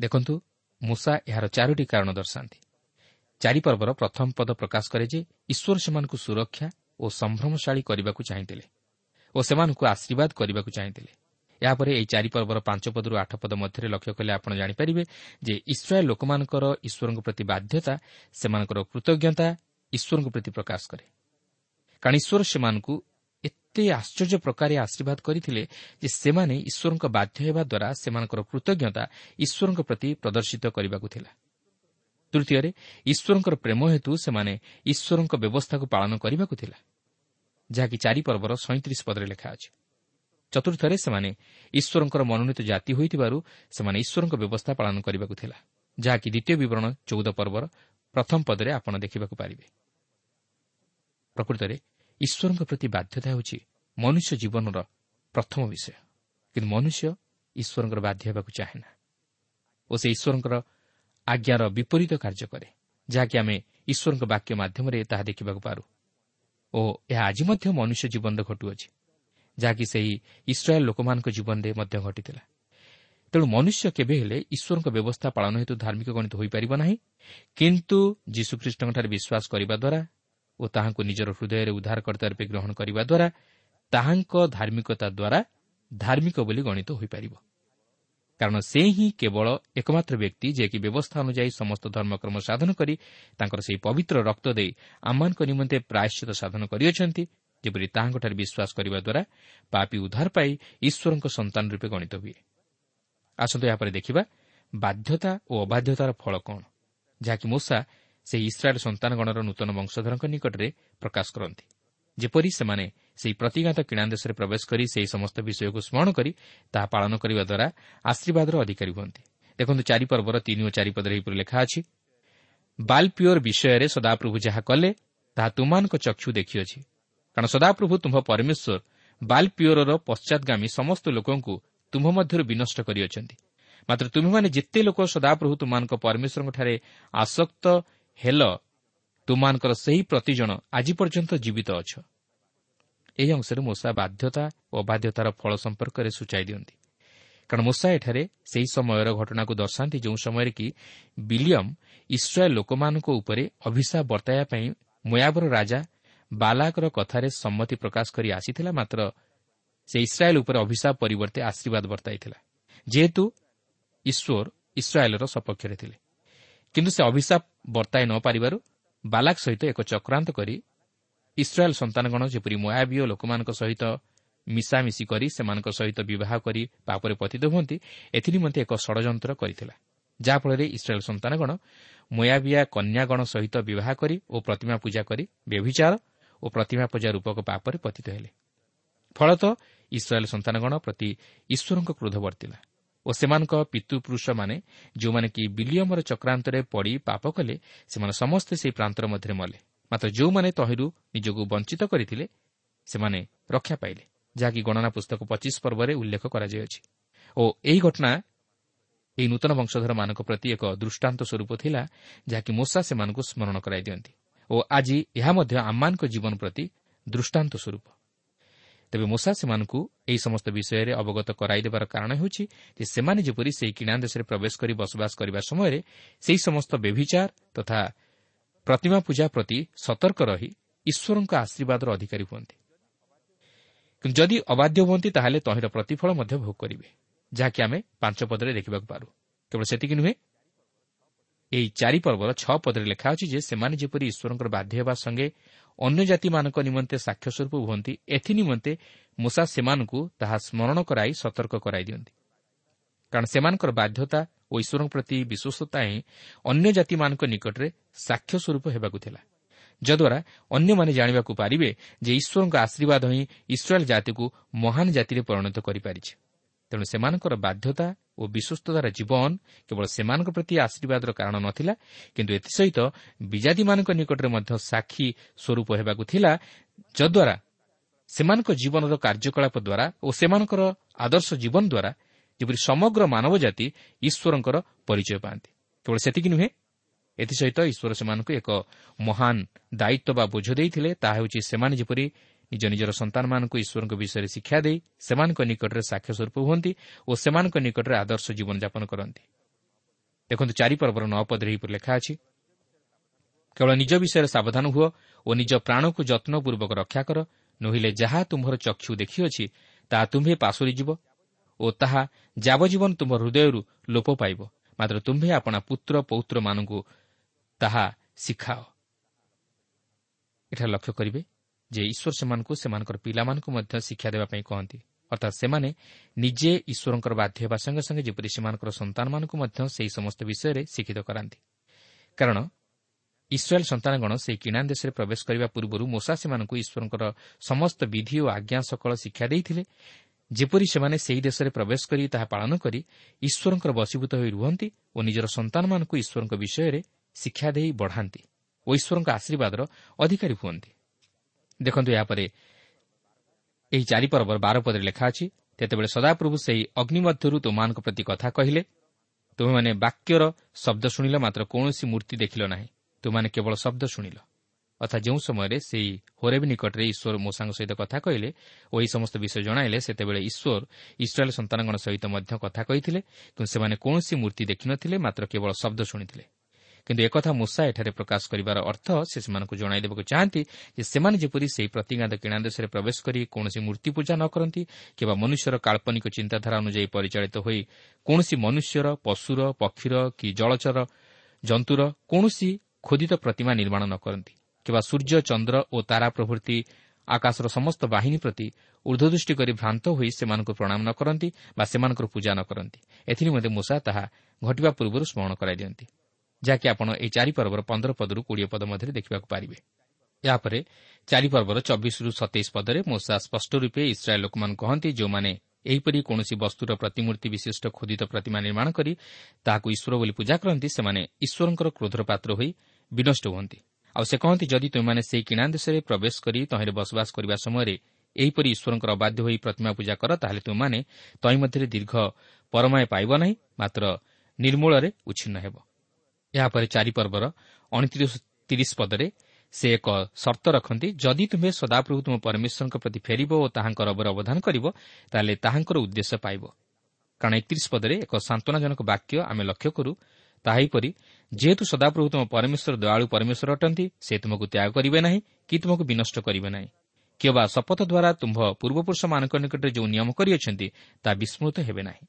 ଦେଖନ୍ତୁ ମୂଷା ଏହାର ଚାରୋଟି କାରଣ ଦର୍ଶାନ୍ତି। ଚାରିପର୍ବର ପ୍ରଥମ ପଦ ପ୍ରକାଶ କରେ ଯେ ଈଶ୍ୱର ସେମାନଙ୍କୁ ସୁରକ୍ଷା ଓ ସମ୍ଭ୍ରମଶାଳୀ କରିବାକୁ ଚାହିଁଥିଲେ ଓ ସେମାନଙ୍କୁ ଆଶୀର୍ବାଦ କରିବାକୁ ଚାହିଁଥିଲେ। ଏହାପରେ ଏହି ଚାରିପର୍ବର ପାଞ୍ଚ ପଦରୁ ଆଠ ପଦ ମଧ୍ୟରେ ଲକ୍ଷ୍ୟ କଲେ ଆପଣ ଜାଣିପାରିବେ ଯେ ଇସ୍ରାଏଲ୍ ଲୋକମାନଙ୍କର ଈଶ୍ୱରଙ୍କ ପ୍ରତି ବାଧ୍ୟତା ସେମାନଙ୍କର କୃତଜ୍ଞତା ଈଶ୍ୱରଙ୍କ ପ୍ରତି ପ୍ରକାଶ କରେ। କାରଣ ଈଶ୍ୱର ସେମାନଙ୍କୁ ଏତେ ଆଶ୍ଚର୍ଯ୍ୟ ପ୍ରକାରେ ଆଶୀର୍ବାଦ କରିଥିଲେ ଯେ ସେମାନେ ଈଶ୍ୱରଙ୍କ ବାଧ୍ୟ ହେବା ଦ୍ୱାରା ସେମାନଙ୍କର କୃତଜ୍ଞତା ଈଶ୍ୱରଙ୍କ ପ୍ରତି ପ୍ରଦର୍ଶିତ କରିବାକୁ ଥିଲା। ତୃତୀୟରେ ଈଶ୍ୱରଙ୍କର ପ୍ରେମ ହେତୁ ସେମାନେ ଈଶ୍ୱରଙ୍କ ବ୍ୟବସ୍ଥାକୁ ପାଳନ କରିବାକୁ ଥିଲା ଯାହାକି ଚାରିପର୍ବର ସଇଁତିରିଶ ପଦରେ ଲେଖା ଅଛି। ଚତୁର୍ଥରେ ସେମାନେ ଈଶ୍ୱରଙ୍କର ମନୋନୀତ ଜାତି ହୋଇଥିବାରୁ ସେମାନେ ଈଶ୍ୱରଙ୍କ ବ୍ୟବସ୍ଥା ପାଳନ କରିବାକୁ ଥିଲା ଯାହାକି ଦ୍ୱିତୀୟ ବିବରଣ ଚଉଦ ପର୍ବର ପ୍ରଥମ ପଦରେ ଆପଣ ଦେଖିବାକୁ ପାରିବେ। ପ୍ରକୃତରେ ଈଶ୍ୱରଙ୍କ ପ୍ରତି ବାଧ୍ୟତା ହେଉଛି ମନୁଷ୍ୟ ଜୀବନର ପ୍ରଥମ ବିଷୟ। କିନ୍ତୁ ମନୁଷ୍ୟ ଈଶ୍ୱରଙ୍କର ବାଧ୍ୟ ହେବାକୁ ଚାହେଁ ନା। ଓ ସେ ଈଶ୍ୱରଙ୍କର ଆଜ୍ଞାର ବିପରୀତ କାର୍ଯ୍ୟ କରେ ଯାହାକି ଆମେ ଈଶ୍ୱରଙ୍କ ବାକ୍ୟ ମାଧ୍ୟମରେ ତାହା ଦେଖିବାକୁ ପାରୁ। ଓ ଏହା ଆଜି ମଧ୍ୟ ମନୁଷ୍ୟ ଜୀବନରେ ଘଟୁଅଛି। ଯାହାକି ସେହି ଇସ୍ରାଏଲ୍ ଲୋକମାନଙ୍କ ଜୀବନରେ ମଧ୍ୟ ଘଟିଥିଲା। ତେଣୁ ମନୁଷ୍ୟ କେବେ ହେଲେ ଈଶ୍ୱରଙ୍କ ବ୍ୟବସ୍ଥା ପାଳନ ହେତୁ ଧାର୍ମିକ ଗଣିତ ହୋଇପାରିବ ନାହିଁ କିନ୍ତୁ ଯୀଶୁଖ୍ରୀଷ୍ଟଙ୍କଠାରେ ବିଶ୍ୱାସ କରିବା ଦ୍ୱାରା ଓ ତାହାଙ୍କୁ ନିଜର ହୃଦୟରେ ଉଦ୍ଧାରକର୍ତ୍ତା ରୂପେ ଗ୍ରହଣ କରିବା ଦ୍ୱାରା ତାହାଙ୍କ ଧାର୍ମିକତା ଦ୍ୱାରା ଧାର୍ମିକ ବୋଲି ଗଣିତ ହୋଇପାରିବ। କାରଣ ସେ ହିଁ କେବଳ ଏକମାତ୍ର ବ୍ୟକ୍ତି ଯିଏକି ବ୍ୟବସ୍ଥା ଅନୁଯାୟୀ ସମସ୍ତ ଧର୍ମକର୍ମ ସାଧନ କରି ତାଙ୍କର ସେହି ପବିତ୍ର ରକ୍ତ ଦେଇ ଆମମାନଙ୍କ ନିମନ୍ତେ ପ୍ରାୟଶ୍ଚିତ ସାଧନ କରିଅଛନ୍ତି ଯେପରି ତାହାଙ୍କଠାରେ ବିଶ୍ୱାସ କରିବା ଦ୍ୱାରା ପାପି ଉଦ୍ଧାର ପାଇ ଈଶ୍ୱରଙ୍କ ସନ୍ତାନ ରୂପେ ଗଣିତ ହୁଏ। ଆସନ୍ତୁ ଏହାପରେ ଦେଖିବା ବାଧ୍ୟତା ଓ ଅବାଧ୍ୟତାର ଫଳ କ'ଣ ଯାହାକି ମୂଷା ସେହି ଇସ୍ରାଏଲ୍ ସନ୍ତାନଗଣର ନୂତନ ବଂଶଧରଙ୍କ ନିକଟରେ ପ୍ରକାଶ କରନ୍ତି। ଯେପରି ସେମାନେ ସେହି ପ୍ରତିଘାତ କିଣା ଦେଶରେ ପ୍ରବେଶ କରି ସେହି ସମସ୍ତ ବିଷୟକୁ ସ୍ମରଣ କରି ତାହା ପାଳନ କରିବା ଦ୍ୱାରା ଆଶୀର୍ବାଦର ଅଧିକାରୀ ହୁଅନ୍ତି। ଦେଖନ୍ତୁ ଚାରିପର୍ବର ତିନି ଓ ଚାରିପଦରେ ଏହିପରି ଲେଖା ଅଛି ବାଲ୍ପିଓର ବିଷୟରେ ସଦାପ୍ରଭୁ ଯାହା କଲେ ତାହା ତୁମାନଙ୍କ ଚକ୍ଷୁ ଦେଖିଅଛି। କାରଣ ସଦାପ୍ରଭୁ ତୁମ୍ଭ ପରମେଶ୍ୱର ବାଲ୍ପିଓରର ପଶ୍ଚାତ୍ଗାମୀ ସମସ୍ତ ଲୋକଙ୍କୁ ତୁମ୍ଭ ମଧ୍ୟରୁ ବିନଷ୍ଟ କରିଅଛନ୍ତି। ମାତ୍ର ତୁମେମାନେ ଯେତେ ଲୋକ ସଦାପ୍ରଭୁ ତୁମାନଙ୍କ ପରମେଶ୍ୱରଙ୍କଠାରେ ଆସକ୍ତ ହେଲ ତୁମାନଙ୍କର ସେହି ପ୍ରତିଜଣ ଆଜି ପର୍ଯ୍ୟନ୍ତ ଜୀବିତ ଅଛ। ଏହି ଅଂଶରେ ମୂଷା ବାଧ୍ୟତା ଓ ଅବାଧ୍ୟତାର ଫଳ ସମ୍ପର୍କରେ ସୂଚାଇ ଦିଅନ୍ତି। କାରଣ ମୂଷା ଏଠାରେ ସେହି ସମୟର ଘଟଣାକୁ ଦର୍ଶାନ୍ତି ଯେଉଁ ସମୟରେ କି ବିଲିୟମ୍ ଇସ୍ରାଏଲ୍ ଲୋକମାନଙ୍କ ଉପରେ ଅଭିଶାପ ବର୍ତ୍ତାଇବା ପାଇଁ ମୟାବର ରାଜା ବାଲାକର କଥାରେ ସମ୍ମତି ପ୍ରକାଶ କରି ଆସିଥିଲା ମାତ୍ର ସେ ଇସ୍ରାଏଲ୍ ଉପରେ ଅଭିଶାପ ପରିବର୍ତ୍ତେ ଆଶୀର୍ବାଦ ବର୍ତ୍ତାଇଥିଲା। ଯେହେତୁ ଈଶ୍ୱର ଇସ୍ରାଏଲ୍ର ସପକ୍ଷରେ ଥିଲେ। କିନ୍ତୁ ସେ ଅଭିଶାପ ବର୍ତ୍ତାଇ ନ ପାରିବାରୁ ବାଲାକ ସହିତ ଏକ ଚକ୍ରାନ୍ତ କରି ଇସ୍ରାଏଲ୍ ସନ୍ତାନଗଣ ଯେପରି ମୟାବୀୟ ଲୋକମାନଙ୍କ ସହିତ ମିଶାମିଶି କରି ସେମାନଙ୍କ ସହିତ ବିବାହ କରି ପାପରେ ପତିତ ହୁଅନ୍ତି ଏଥିନିମନ୍ତେ ଏକ ଷଡ଼ଯନ୍ତ୍ର କରିଥିଲା ଯାହାଫଳରେ ଇସ୍ରାଏଲ୍ ସନ୍ତାନଗଣ ମୟାବିଆ କନ୍ୟାଗଣ ସହିତ ବିବାହ କରି ଓ ପ୍ରତିମା ପୂଜା କରି ବ୍ୟଭିଚାର ଓ ପ୍ରତିମା ପୂଜା ରୂପକ ପାପରେ ପତିତ ହେଲେ। ଫଳତଃ ଇସ୍ରାଏଲ୍ ସନ୍ତାନଗଣ ପ୍ରତି ଈଶ୍ୱରଙ୍କ କ୍ରୋଧ ବର୍ତ୍ତିଲା ଓ ସେମାନଙ୍କ ପିତୃପୁରୁଷମାନେ ଯେଉଁମାନେ କି ବିଲିୟମର ଚକ୍ରାନ୍ତରେ ପଡ଼ି ପାପ କଲେ ସେମାନେ ସମସ୍ତେ ସେହି ପ୍ରାନ୍ତର ମଧ୍ୟରେ ମଲେ। ମାତ୍ର ଯେଉଁମାନେ ତହିଁରୁ ନିଜକୁ ବଞ୍ଚିତ କରିଥିଲେ ସେମାନେ ରକ୍ଷା ପାଇଲେ ଯାହାକି ଗଣନା ପୁସ୍ତକ ପଚିଶ ପର୍ବରେ ଉଲ୍ଲେଖ କରାଯାଇଅଛି। ଓ ଏହି ଘଟଣା ଏହି ନୂତନ ବଂଶଧରମାନଙ୍କ ପ୍ରତି ଏକ ଦୃଷ୍ଟାନ୍ତ ସ୍ୱରୂପ ଥିଲା ଯାହାକି ମୂଷା ସେମାନଙ୍କୁ ସ୍ମରଣ କରାଇ ଦିଅନ୍ତି। ଓ ଆଜି ଏହା ମଧ୍ୟ ଆମମାନଙ୍କ ଜୀବନ ପ୍ରତି ଦୃଷ୍ଟାନ୍ତ ସ୍ୱରୂପ। ତେବେ ମୂଷା ସେମାନଙ୍କୁ ଏହି ସମସ୍ତ ବିଷୟରେ ଅବଗତ କରାଇଦେବାର କାରଣ ହେଉଛି ଯେ ସେମାନେ ଯେପରି ସେହି କିଣା ଦେଶରେ ପ୍ରବେଶ କରି ବସବାସ କରିବା ସମୟରେ ସେହି ସମସ୍ତ ବ୍ୟଭିଚାର ତଥା ପ୍ରତିମା ପୂଜା ପ୍ରତି ସତର୍କ ରହି ଈଶ୍ୱରଙ୍କ ଆଶୀର୍ବାଦର ଅଧିକାରୀ ହୁଅନ୍ତି। କିନ୍ତୁ ଯଦି ଅବାଧ୍ୟ ହୁଅନ୍ତି ତାହେଲେ ତହିଁର ପ୍ରତିଫଳ ମଧ୍ୟ ଭୋଗ କରିବେ ଯାହାକି ଆମେ ପାଞ୍ଚ ପଦରେ ଦେଖିବାକୁ ପାରୁ। କେବଳ ସେତିକି ନୁହେଁ ଏହି ଚାରି ପର୍ବର ଛଅ ପଦରେ ଲେଖା ଅଛି ଯେ ସେମାନେ ଯେପରି ଈଶ୍ୱରଙ୍କର ବାଧ୍ୟ ହେବା ସଙ୍ଗେ ଅନ୍ୟ ଜାତିମାନଙ୍କ ନିମନ୍ତେ ସାକ୍ଷ୍ୟସ୍ୱରୂପ ହୁଅନ୍ତି ଏଥିନିମନ୍ତେ ମୂଷା ସେମାନଙ୍କୁ ତାହା ସ୍ମରଣ କରାଇ ସତର୍କ କରାଇ ଦିଅନ୍ତି। କାରଣ ସେମାନଙ୍କର ବାଧ୍ୟତା ଓ ଈଶ୍ୱରଙ୍କ ପ୍ରତି ବିଶ୍ୱସ୍ତତା ହିଁ ଅନ୍ୟ ଜାତିମାନଙ୍କ ନିକଟରେ ସାକ୍ଷ୍ୟସ୍ୱରୂପ ହେବାକୁ ଥିଲା। ଯଦ୍ୱାରା ଅନ୍ୟମାନେ ଜାଣିବାକୁ ପାରିବେ ଯେ ଈଶ୍ୱରଙ୍କ ଆଶୀର୍ବାଦ ହିଁ ଇସ୍ରାଏଲ୍ ଜାତିକୁ ମହାନ ଜାତିରେ ପରିଣତ କରିପାରିଛି। ତେଣୁ ସେମାନଙ୍କର ବାଧ୍ୟତା ଓ ବିଶ୍ୱସ୍ତତାର ଜୀବନ କେବଳ ସେମାନଙ୍କ ପ୍ରତି ଆଶୀର୍ବାଦର କାରଣ ନଥିଲା କିନ୍ତୁ ଏଥିସହିତ ବିଜାତିମାନଙ୍କ ନିକଟରେ ମଧ୍ୟ ସାକ୍ଷୀ ସ୍ୱରୂପ ହେବାକୁ ଥିଲା ଯଦ୍ୱାରା ସେମାନଙ୍କ ଜୀବନର କାର୍ଯ୍ୟକଳାପ ଦ୍ୱାରା ଓ ସେମାନଙ୍କର ଆଦର୍ଶ ଜୀବନ ଦ୍ୱାରା ଯେପରି ସମଗ୍ର ମାନବ ଜାତି ଈଶ୍ୱରଙ୍କର ପରିଚୟ ପାଆନ୍ତି। କେବଳ ସେତିକି ନୁହେଁ ଏଥିସହିତ ଈଶ୍ୱର ସେମାନଙ୍କୁ ଏକ ମହାନ ଦାୟିତ୍ୱ ବା ବୋଝ ଦେଇଥିଲେ ତାହା ହେଉଛି ସେମାନେ ଯେପରି ନିଜ ନିଜର ସନ୍ତାନମାନଙ୍କୁ ଈଶ୍ୱରଙ୍କ ବିଷୟରେ ଶିକ୍ଷା ଦେଇ ସେମାନଙ୍କ ନିକଟରେ ସାକ୍ଷ୍ୟ ସ୍ୱରୂପ ହୁଅନ୍ତି ଓ ସେମାନଙ୍କ ନିକଟରେ ଆଦର୍ଶ ଜୀବନଯାପନ କରନ୍ତି। ଦେଖନ୍ତୁ ଚାରିପର୍ବର ନଅ ପଦରେ ଏହିପରି ଲେଖା ଅଛି। କେବଳ ନିଜ ବିଷୟରେ ସାବଧାନ ହୁଅ ଓ ନିଜ ପ୍ରାଣକୁ ଯତ୍ନପୂର୍ବକ ରକ୍ଷା କର। ନୋହିଲେ ଯାହା ତୁମ୍ଭର ଚକ୍ଷୁ ଦେଖିଅଛି ତାହା ତୁମ୍ଭେ ପାଶୋରିଯିବ ଓ ତାହା ଯାବଜୀବନ ତୁମ୍ଭ ହୃଦୟରୁ ଲୋପ ପାଇବ। ମାତ୍ର ତୁମ୍ଭେ ଆପଣା ପୁତ୍ର ପୌତ୍ରମାନଙ୍କୁ ତାହା ଶିଖାଅ। ଏଠାରେ ଲକ୍ଷ୍ୟ କରିବେ ଯେ ଈଶ୍ୱର ସେମାନଙ୍କୁ ସେମାନଙ୍କର ପିଲାମାନଙ୍କୁ ମଧ୍ୟ ଶିକ୍ଷା ଦେବା ପାଇଁ କହନ୍ତି। ଅର୍ଥାତ୍ ସେମାନେ ନିଜେ ଈଶ୍ୱରଙ୍କର ବାଧ୍ୟ ହେବା ସଙ୍ଗେ ସଙ୍ଗେ ଯେପରି ସେମାନଙ୍କର ସନ୍ତାନମାନଙ୍କୁ ମଧ୍ୟ ସେହି ସମସ୍ତ ବିଷୟରେ ଶିକ୍ଷିତ କରାନ୍ତି। କାରଣ ଇସ୍ରାଏଲ୍ ସନ୍ତାନଗଣ ସେହି କିଣା ଦେଶରେ ପ୍ରବେଶ କରିବା ପୂର୍ବରୁ ମୋଷା ସେମାନଙ୍କୁ ଈଶ୍ୱରଙ୍କର ସମସ୍ତ ବିଧି ଓ ଆଜ୍ଞା ସକଳ ଶିକ୍ଷା ଦେଇଥିଲେ। ଯେପରି ସେମାନେ ସେହି ଦେଶରେ ପ୍ରବେଶ କରି ତାହା ପାଳନ କରି ଈଶ୍ୱରଙ୍କର ବଶୀଭୂତ ହୋଇ ରୁହନ୍ତି ଓ ନିଜର ସନ୍ତାନମାନଙ୍କୁ ଈଶ୍ୱରଙ୍କ ବିଷୟରେ ଶିକ୍ଷା ଦେଇ ବଢ଼ାନ୍ତି ଓ ଈଶ୍ୱରଙ୍କ ଆଶୀର୍ବାଦର ଅଧିକାରୀ ହୁଅନ୍ତି। ଦେଖନ୍ତୁ ଏହାପରେ ଏହି ଚାରିପର୍ବର ବାର ପଦରେ ଲେଖା ଅଛି ତେତେବେଳେ ସଦାପ୍ରଭୁ ସେହି ଅଗ୍ନି ମଧ୍ୟରୁ ତୁମମାନଙ୍କ ପ୍ରତି କଥା କହିଲେ ତୁମେମାନେ ବାକ୍ୟର ଶବ୍ଦ ଶୁଣିଲ ମାତ୍ର କୌଣସି ମୂର୍ତ୍ତି ଦେଖିଲ ନାହିଁ ତୁମମାନେ କେବଳ ଶବ୍ଦ ଶୁଣିଲ। ଅର୍ଥାତ୍ ଯେଉଁ ସମୟରେ ସେହି ହୋରେବ ନିକଟରେ ଈଶ୍ୱର ମୂଷାଙ୍କ ସହିତ କଥା କହିଲେ ଓ ଏହି ସମସ୍ତ ବିଷୟ ଜଣାଇଲେ ସେତେବେଳେ ଈଶ୍ୱର ଇସ୍ରାଏଲ୍ ସନ୍ତାନଗଣ ସହିତ ମଧ୍ୟ କଥା କହିଥିଲେ କିନ୍ତୁ ସେମାନେ କୌଣସି ମୂର୍ତ୍ତି ଦେଖିନଥିଲେ ମାତ୍ର କେବଳ ଶବ୍ଦ ଶୁଣିଥିଲେ। କିନ୍ତୁ ଏକଥା ମୂଷା ଏଠାରେ ପ୍ରକାଶ କରିବାର ଅର୍ଥ ସେ ସେମାନଙ୍କୁ ଜଣାଇ ଦେବାକୁ ଚାହାନ୍ତି ଯେ ସେମାନେ ଯେପରି ସେହି ପ୍ରତିଜ୍ଞାତ କିଣା ଦେଶରେ ପ୍ରବେଶ କରି କୌଣସି ମୂର୍ତ୍ତି ପୂଜା ନ କରନ୍ତି କିମ୍ବା ମନୁଷ୍ୟର କାଳ୍ପନିକ ଚିନ୍ତାଧାରା ଅନୁଯାୟୀ ପରିଚାଳିତ ହୋଇ କୌଣସି ମନୁଷ୍ୟର ପଶୁର ପକ୍ଷୀର କି ଜଳଚର ଜନ୍ତୁର କୌଣସି ଖୋଦିତ ପ୍ରତିମା ନିର୍ମାଣ ନ କରନ୍ତି କିମ୍ବା ସୂର୍ଯ୍ୟ ଚନ୍ଦ୍ର ଓ ତାରା ପ୍ରଭୃତି ଆକାଶର ସମସ୍ତ ବାହିନୀ ପ୍ରତି ଉର୍ଦ୍ଧ୍ୱଦୃଷ୍ଟି କରି ଭ୍ରାନ୍ତ ହୋଇ ସେମାନଙ୍କୁ ପ୍ରଣାମ ନ କରନ୍ତି ବା ସେମାନଙ୍କର ପୂଜା ନ କରନ୍ତି। ଏଥିନିମନ୍ତେ ମୂଷା ତାହା ଘଟିବା ପୂର୍ବରୁ ସ୍ମରଣ କରାଇ ଦିଅନ୍ତି। ଯାହାକି ଆପଣ ଏହି ଚାରି ପର୍ବର ପନ୍ଦର ପଦରୁ କୋଡ଼ିଏ ପଦ ମଧ୍ୟରେ ଦେଖିବାକୁ ପାରିବେ। ଏହାପରେ ଚାରିପର୍ବର ଚବିଶରୁ ସତେଇଶ ପଦରେ ମୋସା ସ୍ପଷ୍ଟ ରୂପେ ଇସ୍ରାଏଲ୍ ଲୋକମାନଙ୍କୁ କହନ୍ତି ଯେଉଁମାନେ ଏହିପରି କୌଣସି ବସ୍ତୁର ପ୍ରତିମୂର୍ତ୍ତି ବିଶିଷ୍ଟ ଖୋଦିତ ପ୍ରତିମା ନିର୍ମାଣ କରି ତାହାକୁ ଈଶ୍ୱର ବୋଲି ପୂଜା କରନ୍ତି ସେମାନେ ଈଶ୍ୱରଙ୍କର କ୍ରୋଧର ପାତ୍ର ହୋଇ ବିନଷ୍ଟ ହୁଅନ୍ତି। ଆଉ ସେ କହନ୍ତି ଯଦି ତୁମେମାନେ ସେହି କିଣା ଦେଶରେ ପ୍ରବେଶ କରି ତହିଁରେ ବସବାସ କରିବା ସମୟରେ ଏହିପରି ଈଶ୍ୱରଙ୍କର ଅବାଧ୍ୟ ହୋଇ ପ୍ରତିମା ପୂଜା କର ତାହେଲେ ତୁମମାନେ ତହିଁ ମଧ୍ୟରେ ଦୀର୍ଘ ପରମାୟ ପାଇବ ନାହିଁ ମାତ୍ର ନିର୍ମୂଳରେ ଉଚ୍ଛିନ୍ନ ହେବ। ଏହାପରେ ଚାରିପର୍ବର ଅଣତିରିଶ ତିରିଶ ପଦରେ ସେ ଏକ ସର୍ତ୍ତ ରଖନ୍ତି। ଯଦି ତୁମେ ସଦାପ୍ରଭୁ ତୁମ ପରମେଶ୍ୱରଙ୍କ ପ୍ରତି ଫେରିବ ଓ ତାହାଙ୍କର ଅବର ଅବଦାନ କରିବ ତାହେଲେ ତାହାଙ୍କର ଉଦ୍ଦେଶ୍ୟ ପାଇବ। କାରଣ ଏକତିରିଶ ପଦରେ ଏକ ସାନ୍ତ୍ୱନାଜନକ ବାକ୍ୟ ଆମେ ଲକ୍ଷ୍ୟ କରୁ ତାହାହିପରି ଯେହେତୁ ସଦାପ୍ରଭୁ ତୁମ ପରମେଶ୍ୱର ଦୟାଳୁ ପରମେଶ୍ୱର ଅଟନ୍ତି ସେ ତୁମକୁ ତ୍ୟାଗ କରିବେ ନାହିଁ କି ତୁମକୁ ବିନଷ୍ଟ କରିବେ ନାହିଁ। କିମ୍ବା ଶପଥ ଦ୍ୱାରା ତୁମ୍ଭ ପୂର୍ବପୁରୁଷମାନଙ୍କ ନିକଟରେ ଯେଉଁ ନିୟମ କରିଅଛନ୍ତି ତାହା ବିସ୍ମୃତ ହେବେ ନାହିଁ।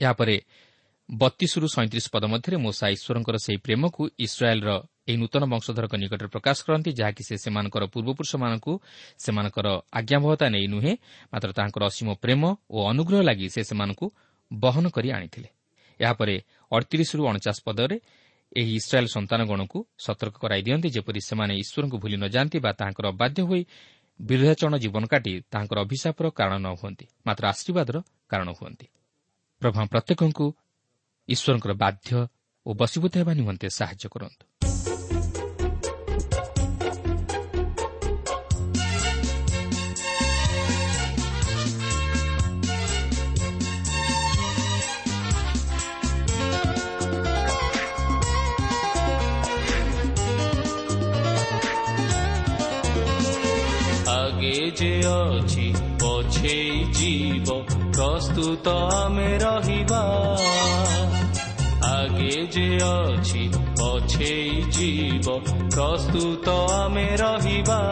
ଏହାପରେ ବତିଶରୁ ସଇଁତିରିଶ ପଦ ମଧ୍ୟରେ ମୋସା ଈଶ୍ୱରଙ୍କର ସେହି ପ୍ରେମକୁ ଇସ୍ରାଏଲ୍ର ଏହି ନୂତନ ବଂଶଧରଙ୍କ ନିକଟରେ ପ୍ରକାଶ କରନ୍ତି ଯାହାକି ସେ ସେମାନଙ୍କର ପୂର୍ବପୁରୁଷମାନଙ୍କୁ ସେମାନଙ୍କର ଆଜ୍ଞାବହତା ନେଇ ନୁହେଁ ମାତ୍ର ତାହାଙ୍କର ଅସୀମ ପ୍ରେମ ଓ ଅନୁଗ୍ରହ ଲାଗି ସେ ସେମାନଙ୍କୁ ବହନ କରି ଆଣିଥିଲେ। ଏହାପରେ ଅଡ଼ତିରିଶରୁ ଅଣଚାଶ ପଦରେ ଏହି ଇସ୍ରାଏଲ୍ ସନ୍ତାନଗଣକୁ ସତର୍କ କରାଇ ଦିଅନ୍ତି ଯେପରି ସେମାନେ ଈଶ୍ୱରଙ୍କୁ ଭୁଲି ନ ଯାଆନ୍ତି ବା ତାହାଙ୍କର ଅବାଧ୍ୟ ହୋଇ ବିରୋଧାଚରଣ ଜୀବନ କାଟି ତାହାଙ୍କର ଅଭିଶାପର କାରଣ ନ ହୁଅନ୍ତି ମାତ୍ର ଆଶୀର୍ବାଦର କାରଣ ହୁଅନ୍ତି। ପ୍ରଭା ପ୍ରତ୍ୟେକଙ୍କୁ ଈଶ୍ୱରଙ୍କର ବାଧ୍ୟ ଓ ବଶୀଭୂତ ହେବା ନିମନ୍ତେ ସାହାଯ୍ୟ କରନ୍ତୁ। ଯେ ଅଛି ପଛେଇ ଯିବ ପ୍ରସ୍ତୁତ ଆମେ ରହିବା। যে অছি অছেই জীব প্রস্তুত আমি রহিবা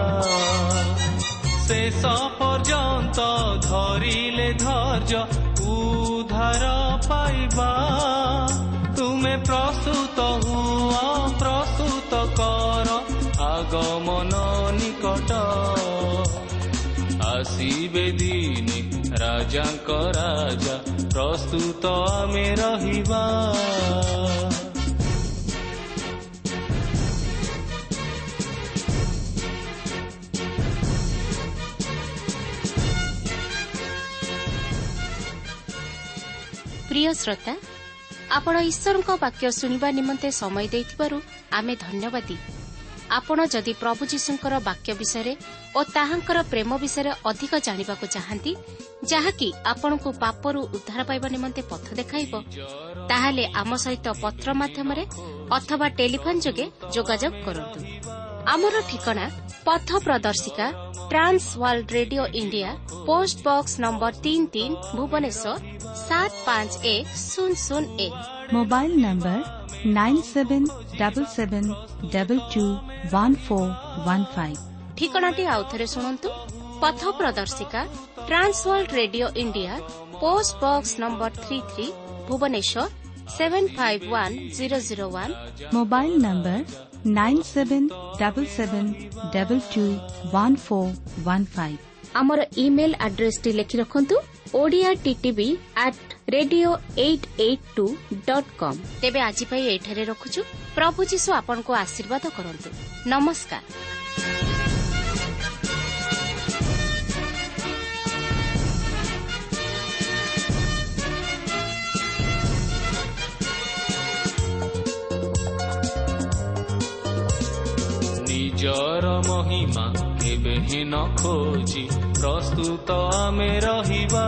শেষ পর্যন্ত ধরিলে ধৈর্য উদ্ধার পাইবা তুমি প্রস্তুত হুয়া প্রস্তুত কর আগমন নিকট আসিবে দিন রাজাঙ্ক রাজ ପ୍ରସ୍ତୁତ ଆମେ ରହିବା। ପ୍ରିୟ ଶ୍ରୋତା ଆପଣ ଈଶ୍ୱରଙ୍କ ବାକ୍ୟ ଶୁଣିବା ନିମନ୍ତେ ସମୟ ଦେଇଥିବାରୁ ଆମେ ଧନ୍ୟବାଦୀ। ଆପଣ ଯଦି ପ୍ରଭୁ ଯୀଶୁଙ୍କର ବାକ୍ୟ ବିଷୟରେ ଓ ତାହାଙ୍କର ପ୍ରେମ ବିଷୟରେ ଅଧିକ ଜାଣିବାକୁ ଚାହାନ୍ତି ଯାହାକି ଆପଣଙ୍କୁ ପାପରୁ ଉଦ୍ଧାର ପାଇବା ନିମନ୍ତେ ପଥ ଦେଖାଇବ ତାହେଲେ ଆମ ସହିତ ପତ୍ର ମାଧ୍ୟମରେ ଅଥବା ଟେଲିଫୋନ୍ ଯୋଗେ ଯୋଗାଯୋଗ କରନ୍ତୁ। ଆମର ଠିକଣା ପଥ ପ୍ରଦର୍ଶିକା Trans World Radio India post box number ତିନି ତିନି ଭୁବନେଶ୍ୱର ସାତ ପାଞ୍ଚ ଏକ ଶୂନ ଶୂନ ଏକ। Mobile number nine seven double seven double two one four one five. ଠିକଣାଟି ଆଉଥରେ ଶୁଣନ୍ତୁ। ପଥ ପ୍ରଦର୍ଶିକା Trans World Radio India post box number three three Bhubaneswar seven five one zero zero one mobile number nine seven double seven double two one four one five ଆମର ଇମେଲ୍ ଆଡ୍ରେସ୍ଟି ଲେଖି ରଖନ୍ତୁ Odia TTV at radio eight eight two dot com ତେବେ ଆଜି ପାଇଁ ଏଠାରେ ରଖୁଛୁ ପ୍ରଭୁ ଯୀଶୁ ଆପଣଙ୍କୁ ଆଶୀର୍ବାଦ କରନ୍ତୁ ନମସ୍କାର ନିଜର ମହିମା କେବେ ହିଁ ନ ଖୋଜି ପ୍ରସ୍ତୁତ ଆମେ ରହିବା।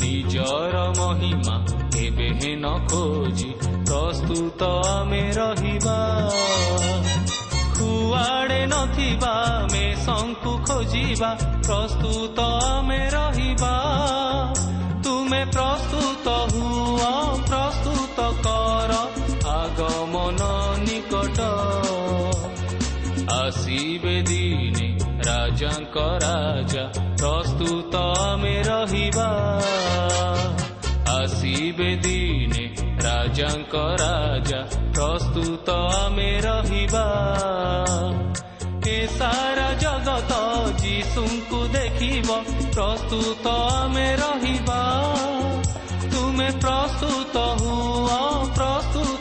ନିଜର ମହିମା କେବେ ହିଁ ନ ଖୋଜି ପ୍ରସ୍ତୁତ ଆମେ ରହିବା। କୁଆଡ଼େ ନଥିବା ଆମେ ଶଙ୍କୁ ଖୋଜିବା ପ୍ରସ୍ତୁତ ଆମେ ରହିବା। ତୁମେ ପ୍ରସ୍ତୁତ ହୁଅ আসিবে দিনে রাজাঙ্ক রাজা প্রস্তুত আমি রহিবা আসিবে দিনে রাজাঙ্ক রাজা প্রস্তুত আমি রহিবা ଏ ସାରା ଜଗତ ଯୀଶୁଙ୍କୁ ଦେଖିବ ପ୍ରସ୍ତୁତ ଆମେ ରହିବା ତୁମେ ପ୍ରସ୍ତୁତ ହୁଅ ପ୍ରସ୍ତୁତ